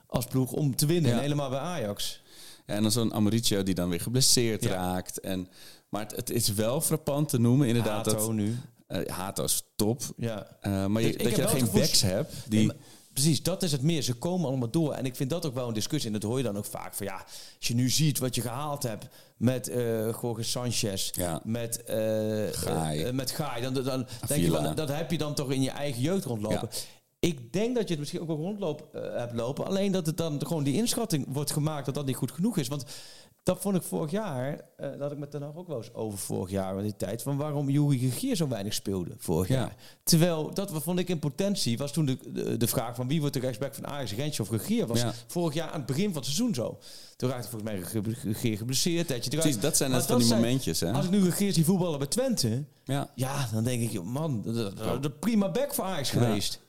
als ploeg om te winnen. En helemaal bij Ajax.
En dan zo'n Amoricio die dan weer geblesseerd
Ja.
raakt. En, maar het, het is wel frappant te noemen, inderdaad.
Hato
dat,
nu.
eh, Hato is top.
Ja.
Eh, maar
Dus
dat je geen backs hebt die...
Nee, precies, dat is het meer. Ze komen allemaal door. En ik vind dat ook wel een discussie. En dat hoor je dan ook vaak. Van ja, als je nu ziet wat je gehaald hebt met eh Jorge Sanchez,
Ja.
met, eh
Gaai.
met Gaai, dan, dan denk je van, dat heb je dan toch in je eigen jeugd rondlopen. Ik denk dat je het misschien ook wel rondloop eh, hebt lopen. Alleen dat het dan gewoon die inschatting wordt gemaakt dat dat niet goed genoeg is. Want dat vond ik vorig jaar, eh dat ik met Den Haag ook wel eens over vorig jaar, die tijd, van waarom Juri Gegier zo weinig speelde vorig
Ja.
jaar. Terwijl, dat vond ik in potentie, was toen de, de, de vraag van wie wordt de rechtsback van Ajax, Rentje of Gegier, was
Ja.
vorig jaar aan het begin van het seizoen zo. Toen raakte volgens mij Gegier geblesseerd. eruit.
Precies, dat zijn net van die
zijn-
momentjes, hè?
Als ik nu Gegier zie voetballen bij Twente,
Ja.
ja, dan denk ik, man, de, de, de prima back voor Ajax
Ja.
geweest.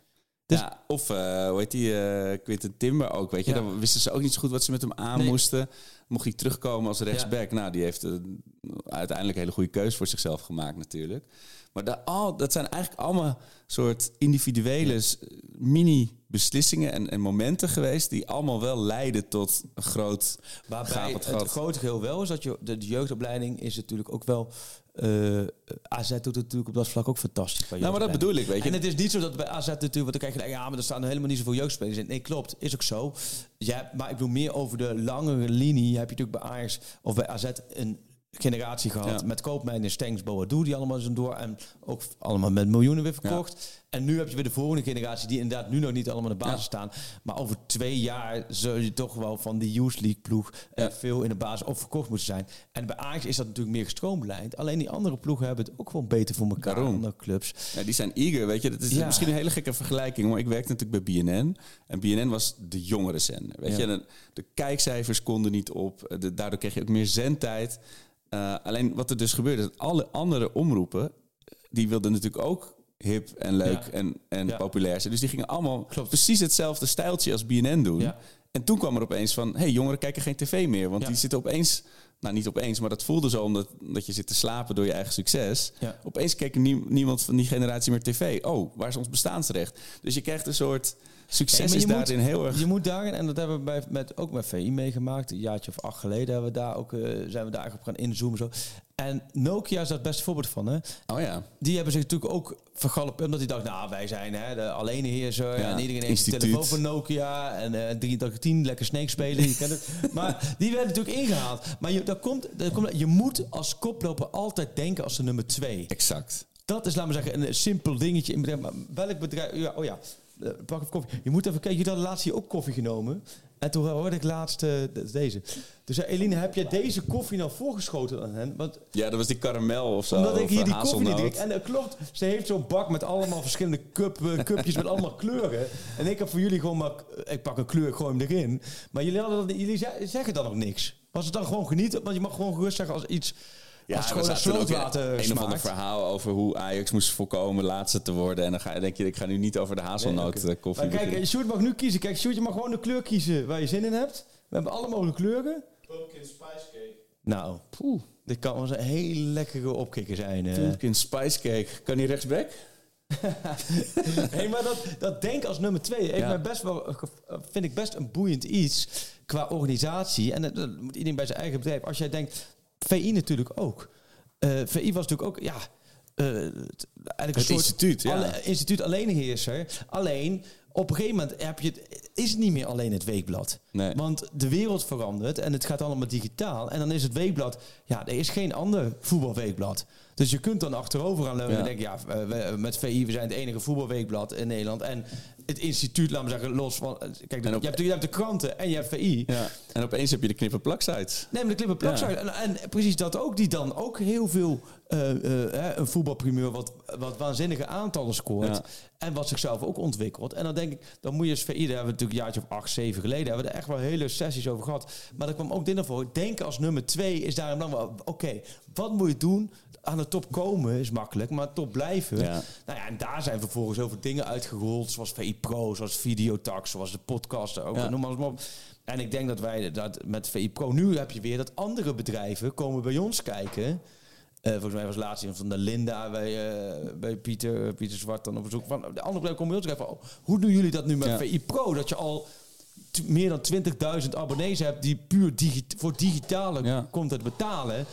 Dus-
ja, of eh hoe heet die, Quinten Timber ook, weet je.
Ja.
Dan wisten ze ook niet zo goed wat ze met hem aan
Nee.
moesten. Mocht hij terugkomen als rechtsback. Nou, die heeft eh, uiteindelijk een hele goede keuze voor zichzelf gemaakt natuurlijk. Maar dat, al, dat zijn eigenlijk allemaal soort individuele mini-beslissingen en, en momenten geweest... die allemaal wel leiden tot een groot
Waarbij het, grote geheel wel is dat je de, de jeugdopleiding is natuurlijk ook wel. Eh AZ doet het natuurlijk op dat vlak ook fantastisch.
Nou, maar dat bedoel ik, weet je.
En het is niet zo dat bij AZ natuurlijk, want dan krijg je ja, maar er staan helemaal niet zoveel jeugdspelers in. Nee, klopt, is ook zo. Ja, maar ik bedoel meer over de langere linie heb je natuurlijk bij Ajax of bij AZ een generatie gehad.
Ja.
Met Koopmijn, Stengs, Boadu, die allemaal zijn door. En ook allemaal met miljoenen weer verkocht. En nu heb je weer de volgende generatie die inderdaad nu nog niet allemaal in de basis
Ja.
staan. Maar over twee jaar zul je toch wel van die Youth League ploeg eh, veel in de basis of verkocht moeten zijn. En bij Ajax is dat natuurlijk meer gestroomlijnd. Alleen die andere ploegen hebben het ook gewoon beter voor elkaar.
Daarom.
Andere clubs.
Ja, die zijn eager, weet je. Dat is
Ja.
misschien een hele gekke vergelijking, maar ik werkte natuurlijk bij BNN. En BNN was de jongere zender, weet je. En de kijkcijfers konden niet op. De, daardoor kreeg je ook meer zendtijd. Eh, alleen wat er dus gebeurde, dat alle andere omroepen, die wilden natuurlijk ook hip en leuk
Ja.
en, en
Ja.
populair zijn. Dus die gingen allemaal
Klopt.
precies hetzelfde stijltje als BNN doen.
Ja.
En toen kwam er opeens van, hé, hey, jongeren kijken geen tv meer. Want die zitten opeens, nou niet opeens, maar dat voelde zo omdat dat je zit te slapen door je eigen succes. Opeens keek nie- niemand van die generatie meer tv. Oh, waar is ons bestaansrecht? Dus je krijgt een soort succes
Nee,
is
moet-
daarin heel erg...
Je moet daarin, en dat hebben we bij, met, ook met VI meegemaakt, een jaartje of acht geleden hebben we daar ook, eh, zijn we daar op gaan inzoomen. Zo. En Nokia is daar het beste voorbeeld van. Hè?
Oh ja,
Die hebben zich natuurlijk ook vergalopeerd, omdat die dachten, nou wij zijn hè, de alleneheerser
Ja,
en iedereen heeft een telefoon van Nokia en eh 3310, lekker Snake spelen, je kent het. Maar die werden natuurlijk ingehaald. Maar je, daar komt, daar komt, je moet als koploper altijd denken als de nummer twee.
exact.
Dat is, laten we zeggen, een simpel dingetje in bedrijf. Maar welk bedrijf... Ja, oh ja, pak even koffie. Je moet even kijken, jullie hadden laatst hier ook koffie genomen. En toen hoorde ik laatst eh, d- deze. Dus zei Eline, heb jij deze koffie nou voorgeschoten aan hen? Want
Ja, dat was die karamel of zo.
omdat ik hier
eh,
die koffie niet. En dat klopt, ze heeft zo'n bak met allemaal verschillende cup, eh, cupjes met allemaal kleuren. En ik heb voor jullie gewoon maar... Ik pak een kleur, ik gooi hem erin. Maar jullie, hadden jullie ze- zeggen dan nog niks. Was het dan gewoon genieten? Want je mag gewoon gerust zeggen als iets...
Ja,
gewoon
ook
slootwater
een of ander verhaal over hoe Ajax moest voorkomen laatste te worden. En dan ga, je- denk je, ik ga nu niet over de hazelnoot
Nee,
eh, koffie
Maar kijk. Sjoerd mag nu kiezen. Kijk, Sjoerd, je mag gewoon de kleur kiezen waar je zin in hebt. We hebben alle mogelijke kleuren.
Pumpkin spice cake.
Nou, poeh. Dit kan wel eens een hele lekkere opkikker zijn.
Pumpkin spice cake. Kan die rechtsback?
hey, maar dat, dat denk als nummer twee heeft
Ja.
mij best wel, vind ik best een boeiend iets qua organisatie. En dat, dat moet iedereen bij zijn eigen bedrijf. Als jij denkt, VI natuurlijk ook. Eh, VI was natuurlijk ook, ja, eh, eigenlijk een
Het
soort
instituut, ja.
alle- instituut alleenheerser. Alleen op een gegeven moment heb je het, is het niet meer alleen het weekblad.
Nee.
Want de wereld verandert en het gaat allemaal digitaal. En dan is het weekblad, ja, er is geen ander voetbalweekblad. Dus je kunt dan achterover gaan leunen
Ja.
en denken, ja, eh, we, met VI, we zijn het enige voetbalweekblad in Nederland. En het instituut, laten we zeggen, los van... eh, Kijk,
op-
je, hebt, je hebt de kranten en je hebt VI.
Ja. En opeens heb je de knippen plak-sites.
Nee, maar de klippen plak
Ja.
en, en precies dat ook, die dan ook heel veel, eh, een voetbalprimeur wat, wat waanzinnige aantallen scoort. En wat zichzelf ook ontwikkelt. En dan denk ik, dan moet je als VI, daar hebben we natuurlijk een jaartje of acht, zeven geleden, hebben we er echt wel hele sessies over gehad. Maar daar kwam ook dit naar voor. Denken als nummer twee is daarom dan wel, oké, wat moet je doen? Aan de top komen is makkelijk, maar top blijven.
Ja.
Nou ja, en daar zijn vervolgens over dingen uitgerold, zoals VI Pro, zoals Videotax, zoals de podcast ook,
Ja.
noem maar op. En ik denk dat wij dat met VI Pro, nu heb je weer dat andere bedrijven komen bij ons kijken. Eh, volgens mij was laatst iemand van de Linda bij, eh, bij Pieter, Pieter Zwart dan op bezoek. Van, de andere bedrijven komen bij ons kijken van, oh, hoe doen jullie dat nu met
Ja.
VI Pro? Dat je al meer dan 20.000 abonnees hebt die puur digi voor digitale
Ja.
content betalen.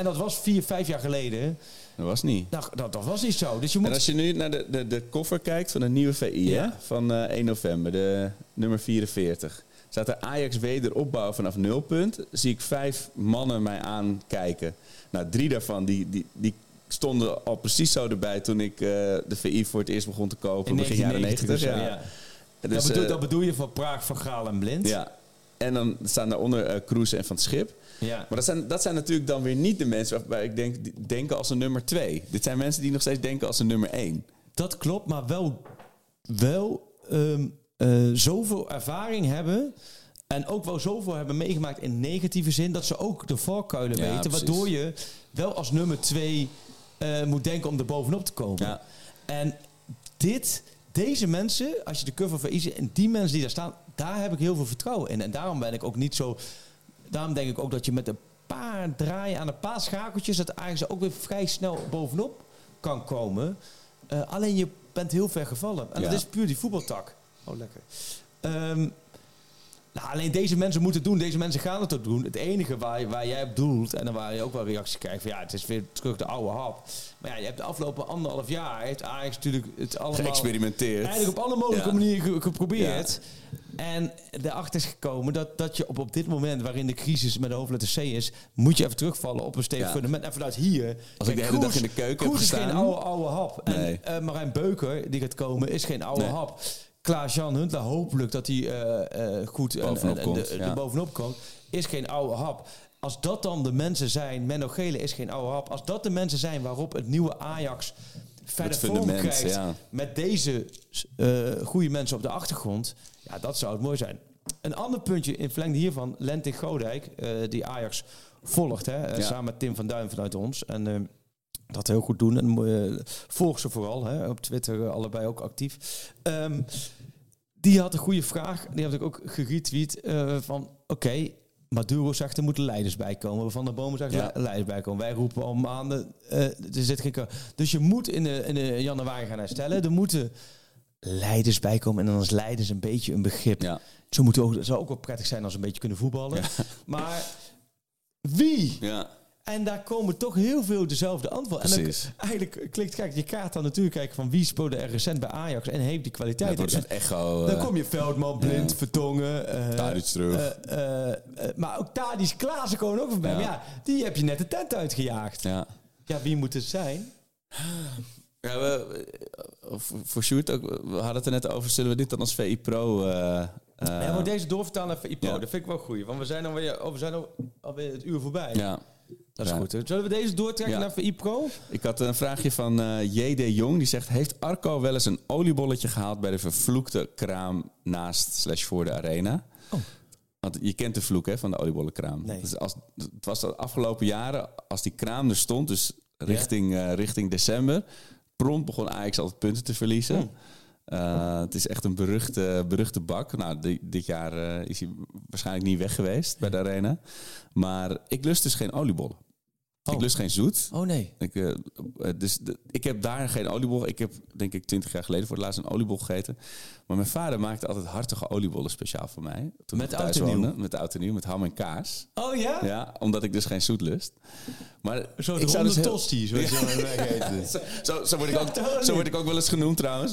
En dat was vier, vijf jaar geleden.
Dat was niet.
Nou, dat, dat was niet zo. Dus je moet...
En als je nu naar de, de, de koffer kijkt van de nieuwe VI
Ja.
hè, van eh 1 november, de nummer 44, staat er Ajax wederopbouw vanaf nulpunt. Zie ik vijf mannen mij aankijken. Nou, drie daarvan die, die, die stonden al precies zo erbij toen ik eh, de VI voor het eerst begon te kopen,
in
begin jaren 90.
of zo,
ja.
ja.
Dus,
dat, bedoel,
eh,
dat bedoel je van Praag, Van Gaal en Blind?
ja. En dan staan daaronder eh Kroes en Van het Schip.
ja.
Maar dat zijn, dat zijn natuurlijk dan weer niet de mensen waarbij ik denk, denken als een nummer twee. Dit zijn mensen die nog steeds denken als een nummer één.
Dat klopt, maar wel, wel ehm, eh, zoveel ervaring hebben. En ook wel zoveel hebben meegemaakt in negatieve zin. Dat ze ook de valkuilen
Ja,
weten.
precies.
Waardoor je wel als nummer twee eh, moet denken om er bovenop te komen.
Ja.
En dit, deze mensen, als je de cover van Easy... en die mensen die daar staan, daar heb ik heel veel vertrouwen in. En daarom ben ik ook niet zo... Daarom denk ik ook dat je met een paar draaien aan een paar schakeltjes... dat eigenlijk ook weer vrij snel bovenop kan komen. Eh, alleen je bent heel ver gevallen. En dat is puur die voetbaltak. Oh, lekker. Ehm, nou, alleen deze mensen moeten het doen. Deze mensen gaan het ook doen. Het enige waar, waar jij op doelt... en dan waar je ook wel reacties krijgt... van ja, het is weer terug de oude hap. Maar ja, je hebt de afgelopen anderhalf jaar... heeft Ajax natuurlijk het allemaal...
Geëxperimenteerd.
Eigenlijk op alle mogelijke
Ja.
manieren ge- geprobeerd. En daarachter is gekomen dat, dat je op, op dit moment, waarin de crisis met de hoofdletter C is, moet je even terugvallen op een stevig
Ja.
fundament. En vanuit hier.
Als ik de hele dag in de keuken heb
Koers is geen
gestaan.
oude, oude hap.
Nee.
En eh, Marijn Beuker, die gaat komen, is geen oude
Nee.
hap. Klaas-Jan Huntelaar, hopelijk dat hij eh, goed en-
Bovenop
en, en
komt,
de,
ja.
bovenop komt, is geen oude hap. Als dat dan de mensen zijn, Menno Gele is geen oude hap. Als dat de mensen zijn waarop het nieuwe Ajax verder vorm krijgt
ja.
met deze eh goede mensen op de achtergrond, ja, dat zou het mooi zijn. Een ander puntje in verlengde hiervan, Lentik Godijk, die Ajax volgt, hè,
Ja.
samen met Tim van Duin vanuit ons. En eh, dat heel goed doen. En eh, volg ze vooral, hè, op Twitter eh, allebei ook actief. Ehm, die had een goede vraag, die heb ik ook geretweet, eh, van oké, Maduro zegt er moeten leiders bij komen. Van der Bomen zegt
Ja.
leiders bij komen. Wij roepen al maanden, eh, er zit geen... Dus je moet in de, in de januari gaan herstellen. Er moeten leiders bij komen. En dan is leiders een beetje een begrip.
Ja.
Zo moet ook, het zou ook wel prettig zijn als ze een beetje kunnen voetballen. Maar wie?
Ja.
En daar komen toch heel veel dezelfde antwoorden. En
Precies.
dan, eigenlijk klikt, kijk, je kaart dan natuurlijk kijken van wie speelde er recent bij Ajax en heeft die kwaliteit.
een soort echo.
dan
eh,
kom je Veldman, Blind,
ja.
Vertongen. eh,
Tadic terug.
eh, maar ook Tadic, Klaassen komen ook voorbij.
Ja.
Maar ja, die heb je net de tent uitgejaagd. Ja,
ja.
wie moet het zijn?
Ja, we, voor- Sjoerd ook, we hadden het er net over, zullen we dit dan als VI Pro... eh, eh,
ja, maar deze doorvertalen naar VI Pro,
Ja.
dat vind ik wel goed. Want we zijn alweer, oh, we zijn al- alweer het uur voorbij.
ja.
Dat is
Ja.
goed. hè. Zullen we deze doortrekken
Ja.
naar VI Pro?
Ik had een vraagje van eh, JD Jong. Die zegt, heeft Arco wel eens een oliebolletje gehaald bij de vervloekte kraam naast slash voor de arena? Want je kent de vloek hè, van de oliebollenkraam.
Nee.
Dus als, het was de afgelopen jaren, als die kraam er stond, dus richting, eh, richting december, prompt begon Ajax altijd punten te verliezen. Eh, het is echt een beruchte, beruchte bak. Nou, di- dit jaar eh, is hij waarschijnlijk niet weg geweest bij de arena. Maar ik lust dus geen oliebollen. Ik lust geen zoet.
Oh nee.
Ik, eh, eh, dus de- ik heb daar geen oliebol. Ik heb denk ik twintig jaar geleden voor het laatst een oliebol gegeten. Maar mijn vader maakte altijd hartige oliebollen speciaal voor mij. Toen
Met oud en nieuw?
Met oud en nieuw, met ham en kaas.
Oh ja?
Ja, omdat ik dus geen zoet lust. Maar
Zo de
ik zou
ronde
dus heel-
tosti, hem wegeten.
Zo, zo, zo, word ik
Ja,
ook, zo word ik ook wel eens genoemd trouwens.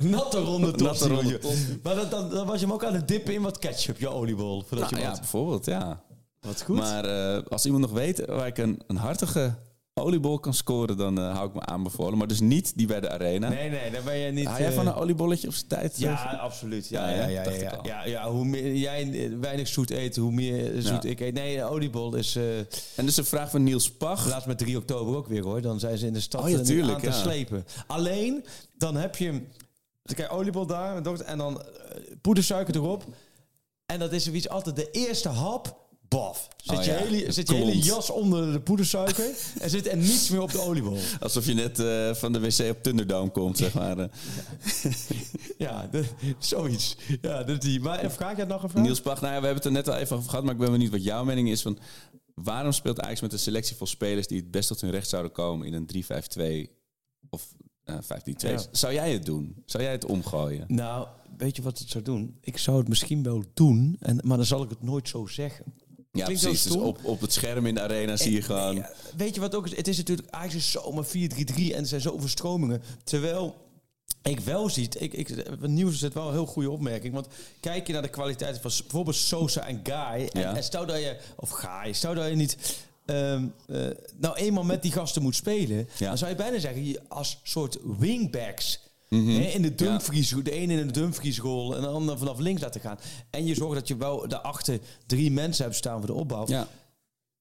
Natte ronde tosti.
Natte ronde
moet je-
tosti.
Maar dan, dan, dan was je hem ook aan het dippen in wat ketchup, je oliebol. Voordat
Nou
je
ja, bijvoorbeeld, ja.
Wat goed.
Maar eh, als iemand nog weet waar ik een, een hartige oliebol kan scoren, dan eh, hou ik me aanbevolen. Maar dus niet die bij de arena.
nee, nee, dan ben je niet...
Hou jij
eh,
van een oliebolletje op zijn tijd?
Ja, absoluut. Ja,
Ja,
ja,
ja,
ja, ja, ja, ja, hoe meer jij eh, weinig zoet eet, hoe meer zoet ik eet. Nee, een oliebol is eh
En dus een vraag van Niels Pach.
laatst met 3 oktober ook weer hoor. Dan zijn ze in de stad
Oh
eh,
tuurlijk,
aan te slepen. Alleen, dan heb je... Dan krijg je oliebol daar dokter, en dan eh, poedersuiker erop. En dat is zoiets altijd de eerste hap. Baf. Zit,
Oh
je,
ja,
hele, zit je hele jas onder de poedersuiker. en zit er niets meer op de oliebol.
Alsof je net eh, van de wc op Thunderdome komt, zeg maar. eh.
Ja, de- zoiets. Ja, dat die. Maar eh, vraag je het nog een vraag?
Niels Pach, nou ja, we hebben het er net al even over gehad, maar ik ben benieuwd wat jouw mening is. Van, waarom speelt Ajax met een selectie vol spelers die het best tot hun recht zouden komen in een 3-5-2 of eh 5-3-2?
Ja.
Zou jij het doen? Zou jij het omgooien?
Nou, weet je wat het zou doen? Ik zou het misschien wel doen, en, maar dan zal ik het nooit zo zeggen.
Ja,
Klinkt
precies. Dus op, op het scherm in de arena zie je gewoon...
Ja, weet je wat ook is? Het is natuurlijk eigenlijk zomaar 4-3-3 en er zijn zoveel stromingen. Terwijl ik wel ziet, ik, ik, nieuws is het wel een heel goede opmerking. Want kijk je naar de kwaliteit van bijvoorbeeld Sosa en Guy. En,
Ja.
en stel dat je, of Guy, stel dat je niet ehm, eh, nou eenmaal met die gasten moet spelen.
Ja.
Dan zou je bijna zeggen, je als soort wingbacks. Hè, in de Dumfries, de ene in de Dumfries en de ander vanaf links laten gaan. En je zorgt dat je wel daarachter drie mensen hebt staan voor de opbouw
Ja.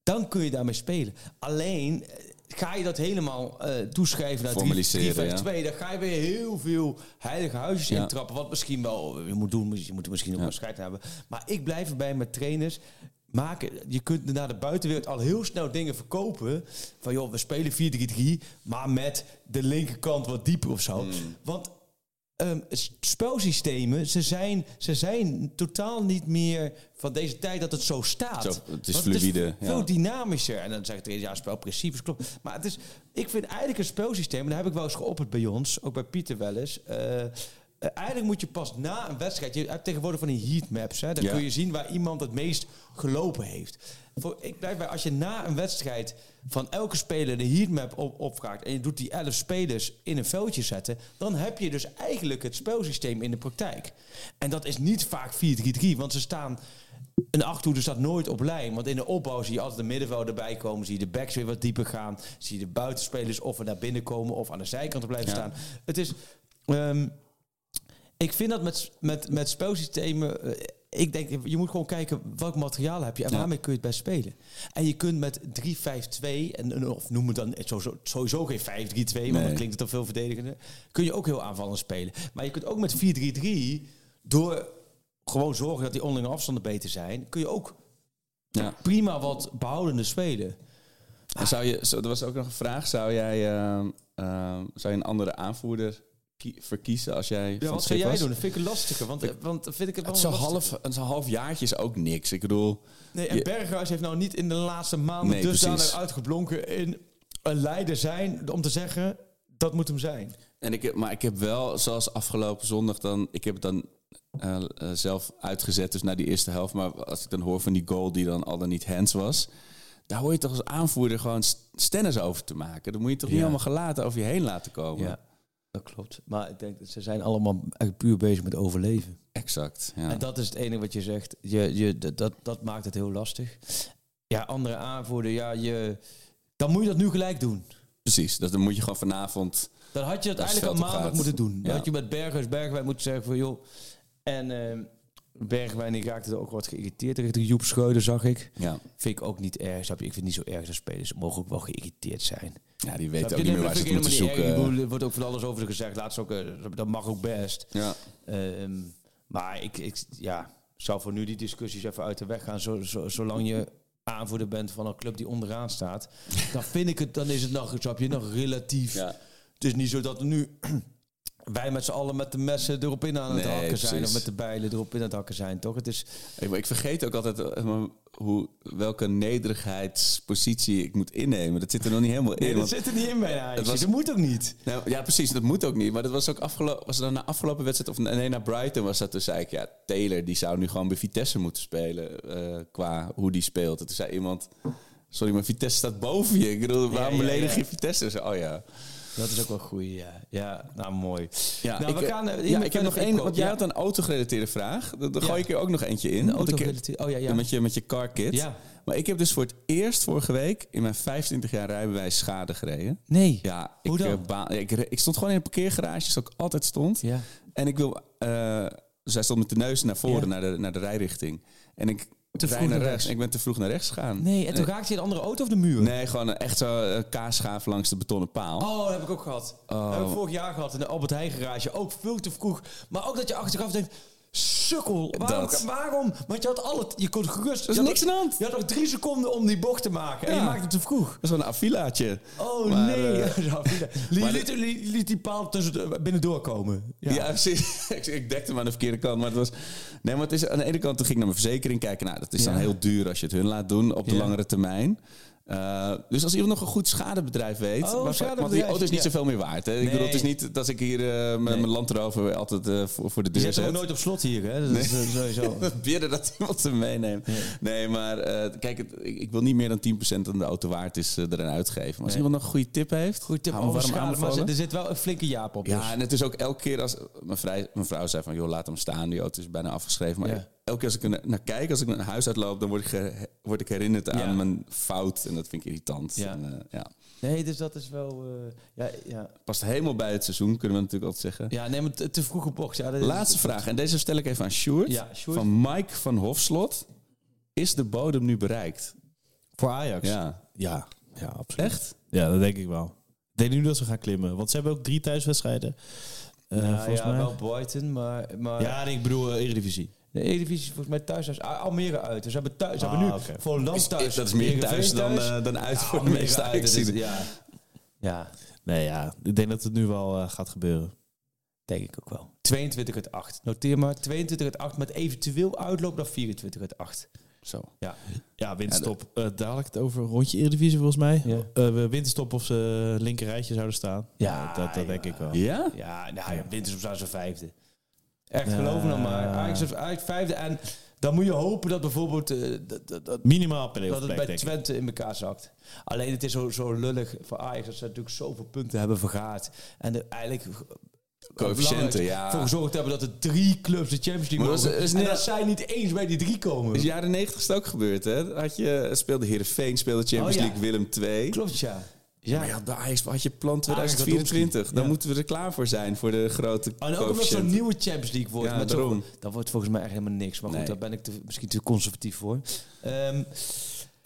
dan kun je daarmee spelen. Alleen eh, ga je dat helemaal eh, toeschrijven naar 3
Formaliseren,
2 dan ga je weer heel veel heilige huisjes
Ja.
intrappen. Wat misschien wel je moet doen, je moet er misschien ook
Ja.
hebben. Maar ik blijf erbij met trainers. Maken, je kunt naar de buitenwereld al heel snel dingen verkopen. Van joh, we spelen 4-3-3, maar met de linkerkant wat dieper of zo.
Hmm.
Want s- spelsystemen, ze zijn, ze zijn totaal niet meer van deze tijd dat het zo staat.
Zo, het is
Want
fluïde,
veel
ja.
dynamischer. En dan zeg ik tegen ja, spelprincipes klopt. Maar het is, ik vind eigenlijk een spelsysteem, en daar heb ik wel eens geopperd bij ons, ook bij Pieter wel eens. eh, eigenlijk moet je pas na een wedstrijd... Je hebt tegenwoordig van die heatmaps. Hè,
Ja.
kun je zien waar iemand het meest gelopen heeft. Voor, ik blijf bij, als je na een wedstrijd van elke speler de heatmap op, opvraagt... en je doet die elf spelers in een veldje zetten... dan heb je dus eigenlijk het spelsysteem in de praktijk. En dat is niet vaak 4-3-3, want ze staan... Een achthoede staat nooit op lijn. Want in de opbouw zie je altijd de middenveld erbij komen. Zie je de backs weer wat dieper gaan. Zie je de buitenspelers of er naar binnen komen... of aan de zijkant blijven
Ja.
staan. Het is... ehm, ik vind dat met, met, met spelsystemen. eh, ik denk, je moet gewoon kijken welk materiaal heb je en waarmee kun je het best spelen. En je kunt met 3-5-2, en, of noem het dan sowieso, sowieso geen 5-3-2, want
Nee.
dan klinkt het dan veel verdedigender. Kun je ook heel aanvallend spelen. Maar je kunt ook met 4-3-3, door gewoon zorgen dat die onderlinge afstanden beter zijn, kun je ook
Ja.
prima wat behoudende spelen.
En zou je, zo, er was ook nog een vraag. Zou jij, ehm, ehm, zou je een andere aanvoerder verkiezen als jij
Ja, wat zou jij
was?
doen? Dat vind ik lastiger, want, want dan vind ik het wel lastig.
half, een half jaartje is ook niks. Ik bedoel,
Nee, en
Je-
Berghuis heeft nou niet in de laatste maanden
Nee,
dusdanig uitgeblonken in een leider zijn om te zeggen dat moet hem zijn.
En ik heb, maar ik heb wel, zoals afgelopen zondag, dan, ik heb het dan eh, eh, zelf uitgezet, dus naar die eerste helft. Maar als ik dan hoor van die goal die dan al dan niet hands was, daar hoor je toch als aanvoerder gewoon st- stennis over te maken. Dan moet je toch niet
Ja.
allemaal gelaten over je heen laten komen.
Dat klopt. Maar ik denk dat ze zijn allemaal echt puur bezig met overleven.
Exact. Ja.
En dat is het enige wat je zegt. Je, je, dat- dat, dat maakt het heel lastig. Ja, andere aanvoerder, ja, je, dan moet je dat nu gelijk doen.
Precies. Dat dan moet je gewoon vanavond.
Dan had je dat
het
eigenlijk al maandag moeten doen.
Ja.
had je met Berghuis, Bergwijn moeten zeggen van joh. En ehm Bergwijn die raakte er ook wat geïrriteerd richting Joep Schreuder, zag ik.
Ja,
Vind ik ook niet erg. Snap je? Ik vind het niet zo erg dat spelers mogen ook wel geïrriteerd zijn.
ja die weten ook niet meer waar ze moeten zoeken.
Er wordt ook van alles over ze gezegd. Laat ze ook, eh, dat mag ook best.
Ja.
Ehm, maar ik, ik ja, zou voor nu die discussies even uit de weg gaan. Zo, zo, zolang je aanvoerder bent van een club die onderaan staat. dan vind ik het, dan is het nog, snap je, nog relatief.
Ja.
Het is niet zo dat er nu wij met z'n allen met de messen erop in aan het
Nee,
hakken zijn.
precies.
Of met de bijlen erop in aan het hakken zijn, toch? Het is,
Ik, ik vergeet ook altijd eh, maar hoe, welke nederigheidspositie ik moet innemen. Dat zit er nog niet helemaal in.
nee, dat zit er niet in bij
was-
Dat moet ook niet.
Nou, ja, precies. Dat moet ook niet. Maar dat was ook afgelopen. Was het dan na afgelopen wedstrijd of nee, naar Brighton was dat. Toen zei ik, ja, Taylor die zou nu gewoon bij Vitesse moeten spelen eh, qua hoe die speelt. En toen zei iemand, sorry, maar Vitesse staat boven je. Ik bedoel, waarom
ja,
beledig je Vitesse? Zo, oh ja.
Dat is ook wel goed, ja. Ja, nou mooi.
Ja,
nou,
ik,
we gaan, eh,
ja, ik heb nog één. Want jij
ja.
had een autogerelateerde vraag.
Ja.
gooi ik er ook nog eentje in.
Een
Want ik-
autogerelateerd- oh ja, ja.
Met je, met je car kit.
Ja.
Maar ik heb dus voor het eerst vorige week in mijn 25 jaar rijbewijs schade gereden.
Nee.
Ja,
Hoe
ik,
dan?
eh, ik, ik stond gewoon in een parkeergarage, zoals ik altijd stond.
Ja.
En ik wil... zij stond met de neus naar voren, naar, de, naar de rijrichting. En ik
Te vroeg
naar rechts. ik ben te vroeg naar rechts gegaan.
Nee, en toen raakte je een andere auto of de muur?
Nee, gewoon een- echt zo een kaasschaaf langs de betonnen paal.
Oh, dat heb ik ook gehad.
Oh.
Dat heb ik vorig jaar gehad in de Albert Heijn garage. Ook veel te vroeg. Maar ook dat je achteraf denkt... Sukkel, waarom?
Dat.
waarom? Want je had al het... Je kon gerust...
Er is niks aan de hand.
Je had nog drie seconden om die bocht te maken. En je maakte het te vroeg.
Dat is wel een affilaatje.
Oh
Maar,
nee. Ja, liet, liet, liet, liet die paal tussen binnendoor komen.
Ja, precies. ik, dekte hem aan de verkeerde kant. Maar het was. Nee, maar het is aan de ene kant toen ging ik naar mijn verzekering kijken. Nou, dat is dan heel duur als je het hun laat doen op de langere termijn. Eh, dus als iemand nog een goed schadebedrijf weet.
Oh,
want die auto is niet
ja.
zoveel meer waard. Hè? Ik bedoel, het is niet dat ik hier eh,
Nee.
mijn Land Rover altijd eh, voor, voor de
Je
deur
zet hem ook
zet.
nooit op slot hier, hè? Dat is sowieso.
Bidden dat iemand hem meeneemt. Nee, maar kijk, het, ik, ik wil niet meer dan 10% dan de auto waard is erin uitgeven. Maar als iemand nog een goede tip heeft,
Goed tip over schade, maar er zit wel een flinke jaap op.
Ja,
dus.
en het is ook elke keer als... Mijn, vrij, mijn vrouw zei van, joh, laat hem staan. Die auto is bijna afgeschreven. Maar
Ja.
Elke keer als ik naar kijk, als ik naar huis uitloop... dan word ik, word ik herinnerd aan
Ja.
mijn fout. En dat vind ik irritant.
Ja.
En, eh, ja.
Nee, dus dat is wel... eh, ja, ja.
Past helemaal bij het seizoen, kunnen we natuurlijk altijd zeggen.
ja, nee, maar te, te vroege bocht. Ja, dat is-
Laatste vraag. En deze stel ik even aan Sjoerd.
Ja, Sjoerd.
Van Mike van Hofslot. Is de bodem nu bereikt?
Voor Ajax?
Ja.
Ja, ja absoluut.
Echt?
Ja, dat denk ik wel. Ik denk nu dat ze gaan klimmen. Want ze hebben ook drie thuiswedstrijden. Eh,
Ja,
volgens
ja,
mij.
wel Brighton, maar... maar
Ja, nee, ik bedoel Eredivisie.
De Eredivisie is volgens mij thuis. thuis Al- Almere uit. Dus ze hebben, thuis, ze
Ah,
hebben nu
oké.
voor land thuis.
dat is meer thuis dan, eh, dan uit voor de meeste
uit, dus. Ja. ja,
Nee, ja. Ik denk dat het nu wel eh, gaat gebeuren.
denk ik ook wel. 22 uit 8. Noteer maar. 22 uit 8 met eventueel uitloop naar 24 uit 8.
Zo.
Ja.
Ja, winterstop. Eh dadelijk het over rondje Eredivisie volgens mij.
Ja.
Eh, winterstop of ze linker rijtje zouden staan.
Ja,
dat, dat
ja.
denk ik wel.
Ja?
Ja, nou ja, winters op zijn vijfde. Echt geloof me dan maar. Ajax is Ajax vijfde. En dan moet je hopen dat bijvoorbeeld... eh, dat, dat, dat,
Minimaal
dat het bij
denk ik.
Twente in elkaar zakt. Alleen het is zo, zo lullig voor Ajax dat ze natuurlijk zoveel punten hebben vergaard. En er eigenlijk
Coëfficiënten, ja.
voor gezorgd hebben dat er drie clubs de Champions League
Maar dat
mogen.
is- is
en dat zij niet eens bij die drie komen.
In de jaren 90 is het ook gebeurd, hè? Had je, speelde Heerenveen, speelde Champions
Oh, ja.
League, Willem II.
Klopt, ja.
Ja, maar ja, bij Ajax had je plan
Ajax
2024. Dan
Ja.
moeten we er klaar voor zijn, voor de grote
En ook omdat zo'n nieuwe Champions League wordt.
Ja,
met zo-
daarom.
dat wordt volgens mij echt helemaal niks. Maar goed,
Nee.
daar ben ik te, misschien te conservatief voor. Ehm,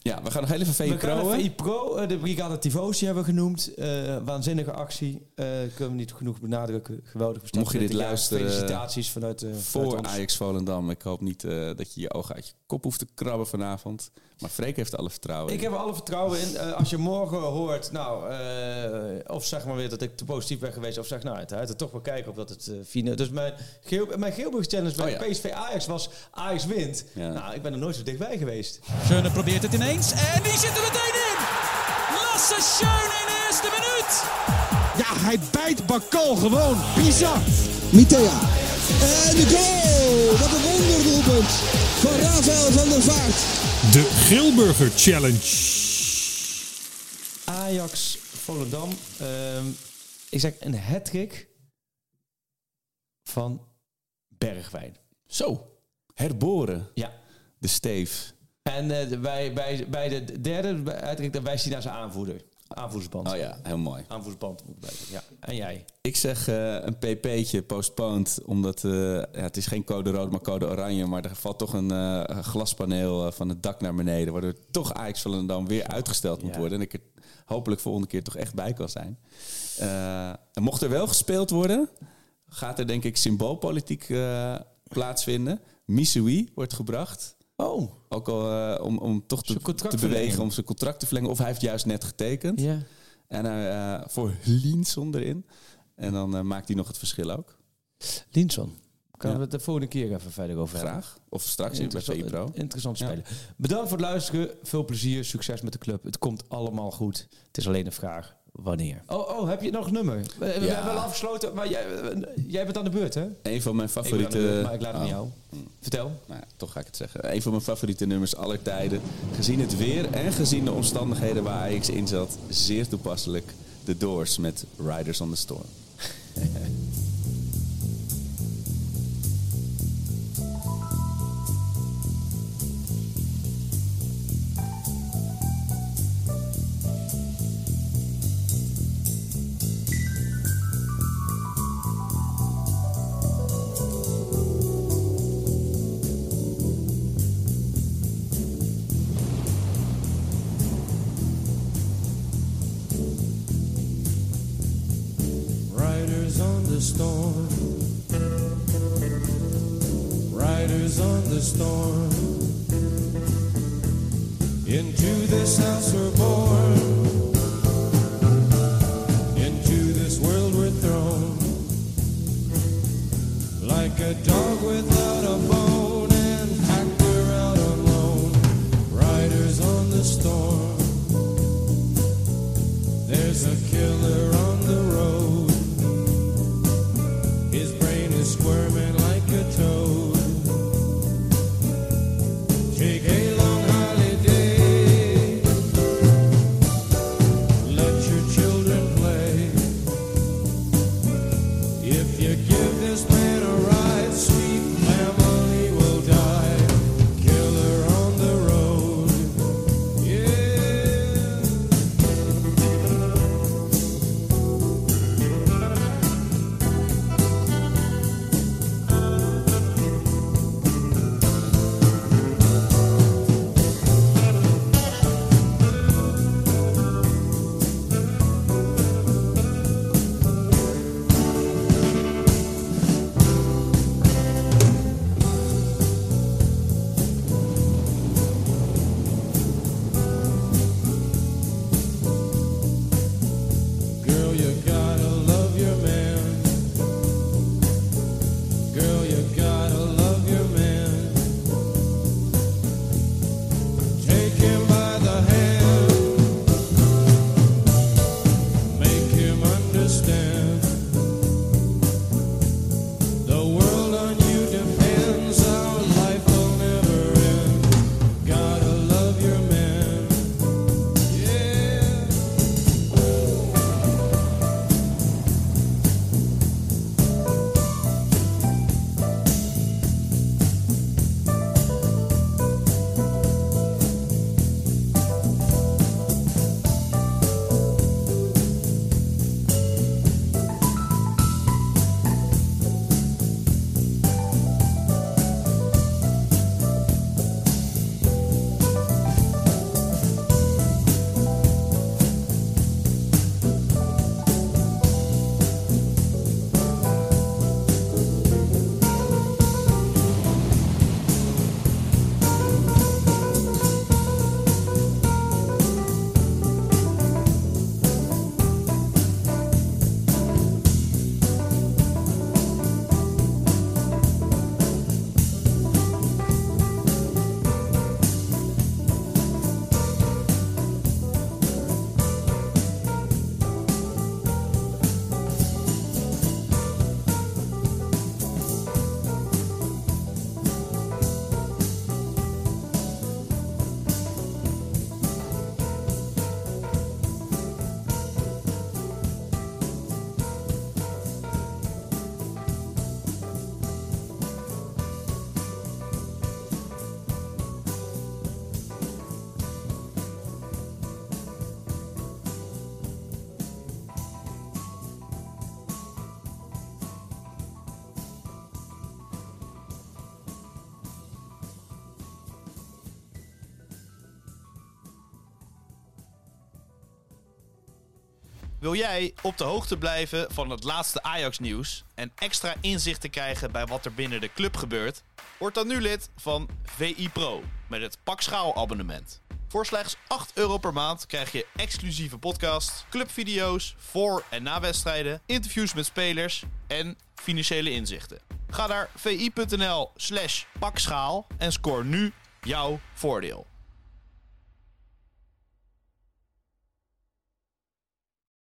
Ja, we gaan nog heel even VI
we gaan
Pro.
de
hè?
VI Pro, eh, de Brigade Tifosi hebben we genoemd. Eh, waanzinnige actie. Eh, kunnen we niet genoeg benadrukken. Geweldig besteld.
Mocht je dit
20 jaar.
luisteren,
Felicitaties vanuit, vanuit
Voor
ons.
Ajax Volendam. Ik hoop niet dat je je ogen uit je kop hoeft te krabben vanavond. Maar Freek heeft alle vertrouwen
Ik
in.
heb er alle vertrouwen in. Eh, als je morgen hoort, nou, eh, of zeg maar weer dat ik te positief ben geweest, of zeg nou, het uit er toch wel kijken of dat het uh, fine. Dus mijn, geel, mijn Geelburg Challenge bij
Oh ja.
PSV Ajax was Ajax wint.
Ja.
Nou, ik ben er nooit zo dichtbij geweest.
Schöne probeert het ineens. En die zit er meteen in. Lasse Schöne in de eerste minuut.
Ja, hij bijt Bakal gewoon. Bizar.
Mitea. En de goal! Wat een wonderdoelpunt van Rafael van der Vaart.
De Grilburger Challenge.
Ajax, Volendam. Ehm, ik zeg een hattrick van Bergwijn.
Zo, herboren.
Ja.
De Steef.
En eh, bij, bij, bij de derde dan wijst hij naar zijn aanvoerder. Aanvoerdersband.
Oh ja, heel mooi.
Aanvoerdersband moet. Ja. En jij?
Ik zeg eh, een pp'tje postponed, omdat eh, ja, het is geen code rood, maar code oranje. Maar er valt toch een eh, glaspaneel van het dak naar beneden, waardoor toch Ajax Volendam weer uitgesteld moet
Ja.
worden. En ik er hopelijk volgende keer toch echt bij kan zijn. En mocht er wel gespeeld worden, gaat er denk ik symboolpolitiek plaatsvinden. Missoui wordt gebracht.
Oh.
Ook al eh, om, om toch te, te bewegen om zijn contract te verlengen. Of hij heeft juist net getekend.
Ja.
En hij, eh, voor Linson erin. En dan eh, maakt hij nog het verschil ook.
Linson. Kunnen
Ja.
we het de volgende keer even verder over hebben?
Graag. Of straks in bij VI Pro.
Interessant
Ja.
spelen. Bedankt voor het luisteren. Veel plezier. Succes met de club. Het komt allemaal goed. Het is alleen een vraag wanneer. Oh, oh heb je nog een nummer? We, we
Ja.
hebben wel afgesloten, maar jij, jij bent aan de beurt, hè?
Een van mijn
Ik
favoriete...
beurt, maar ik laat het aan
Oh.
jou. Vertel.
Nou ja, toch ga ik het zeggen. Een van mijn favoriete nummers aller tijden. Gezien het weer en gezien de omstandigheden waar Ajax in zat. Zeer toepasselijk. The Doors met Riders on the Storm.
Wil jij op de hoogte blijven van het laatste Ajax-nieuws en extra inzicht te krijgen bij wat er binnen de club gebeurt? Word dan nu lid van VI Pro met het Pak Schaal abonnement. Voor slechts 8 euro per maand krijg je exclusieve podcasts, clubvideo's voor en na wedstrijden, interviews met spelers en financiële inzichten. Ga naar vi.nl slash pakschaal en scoor nu jouw voordeel.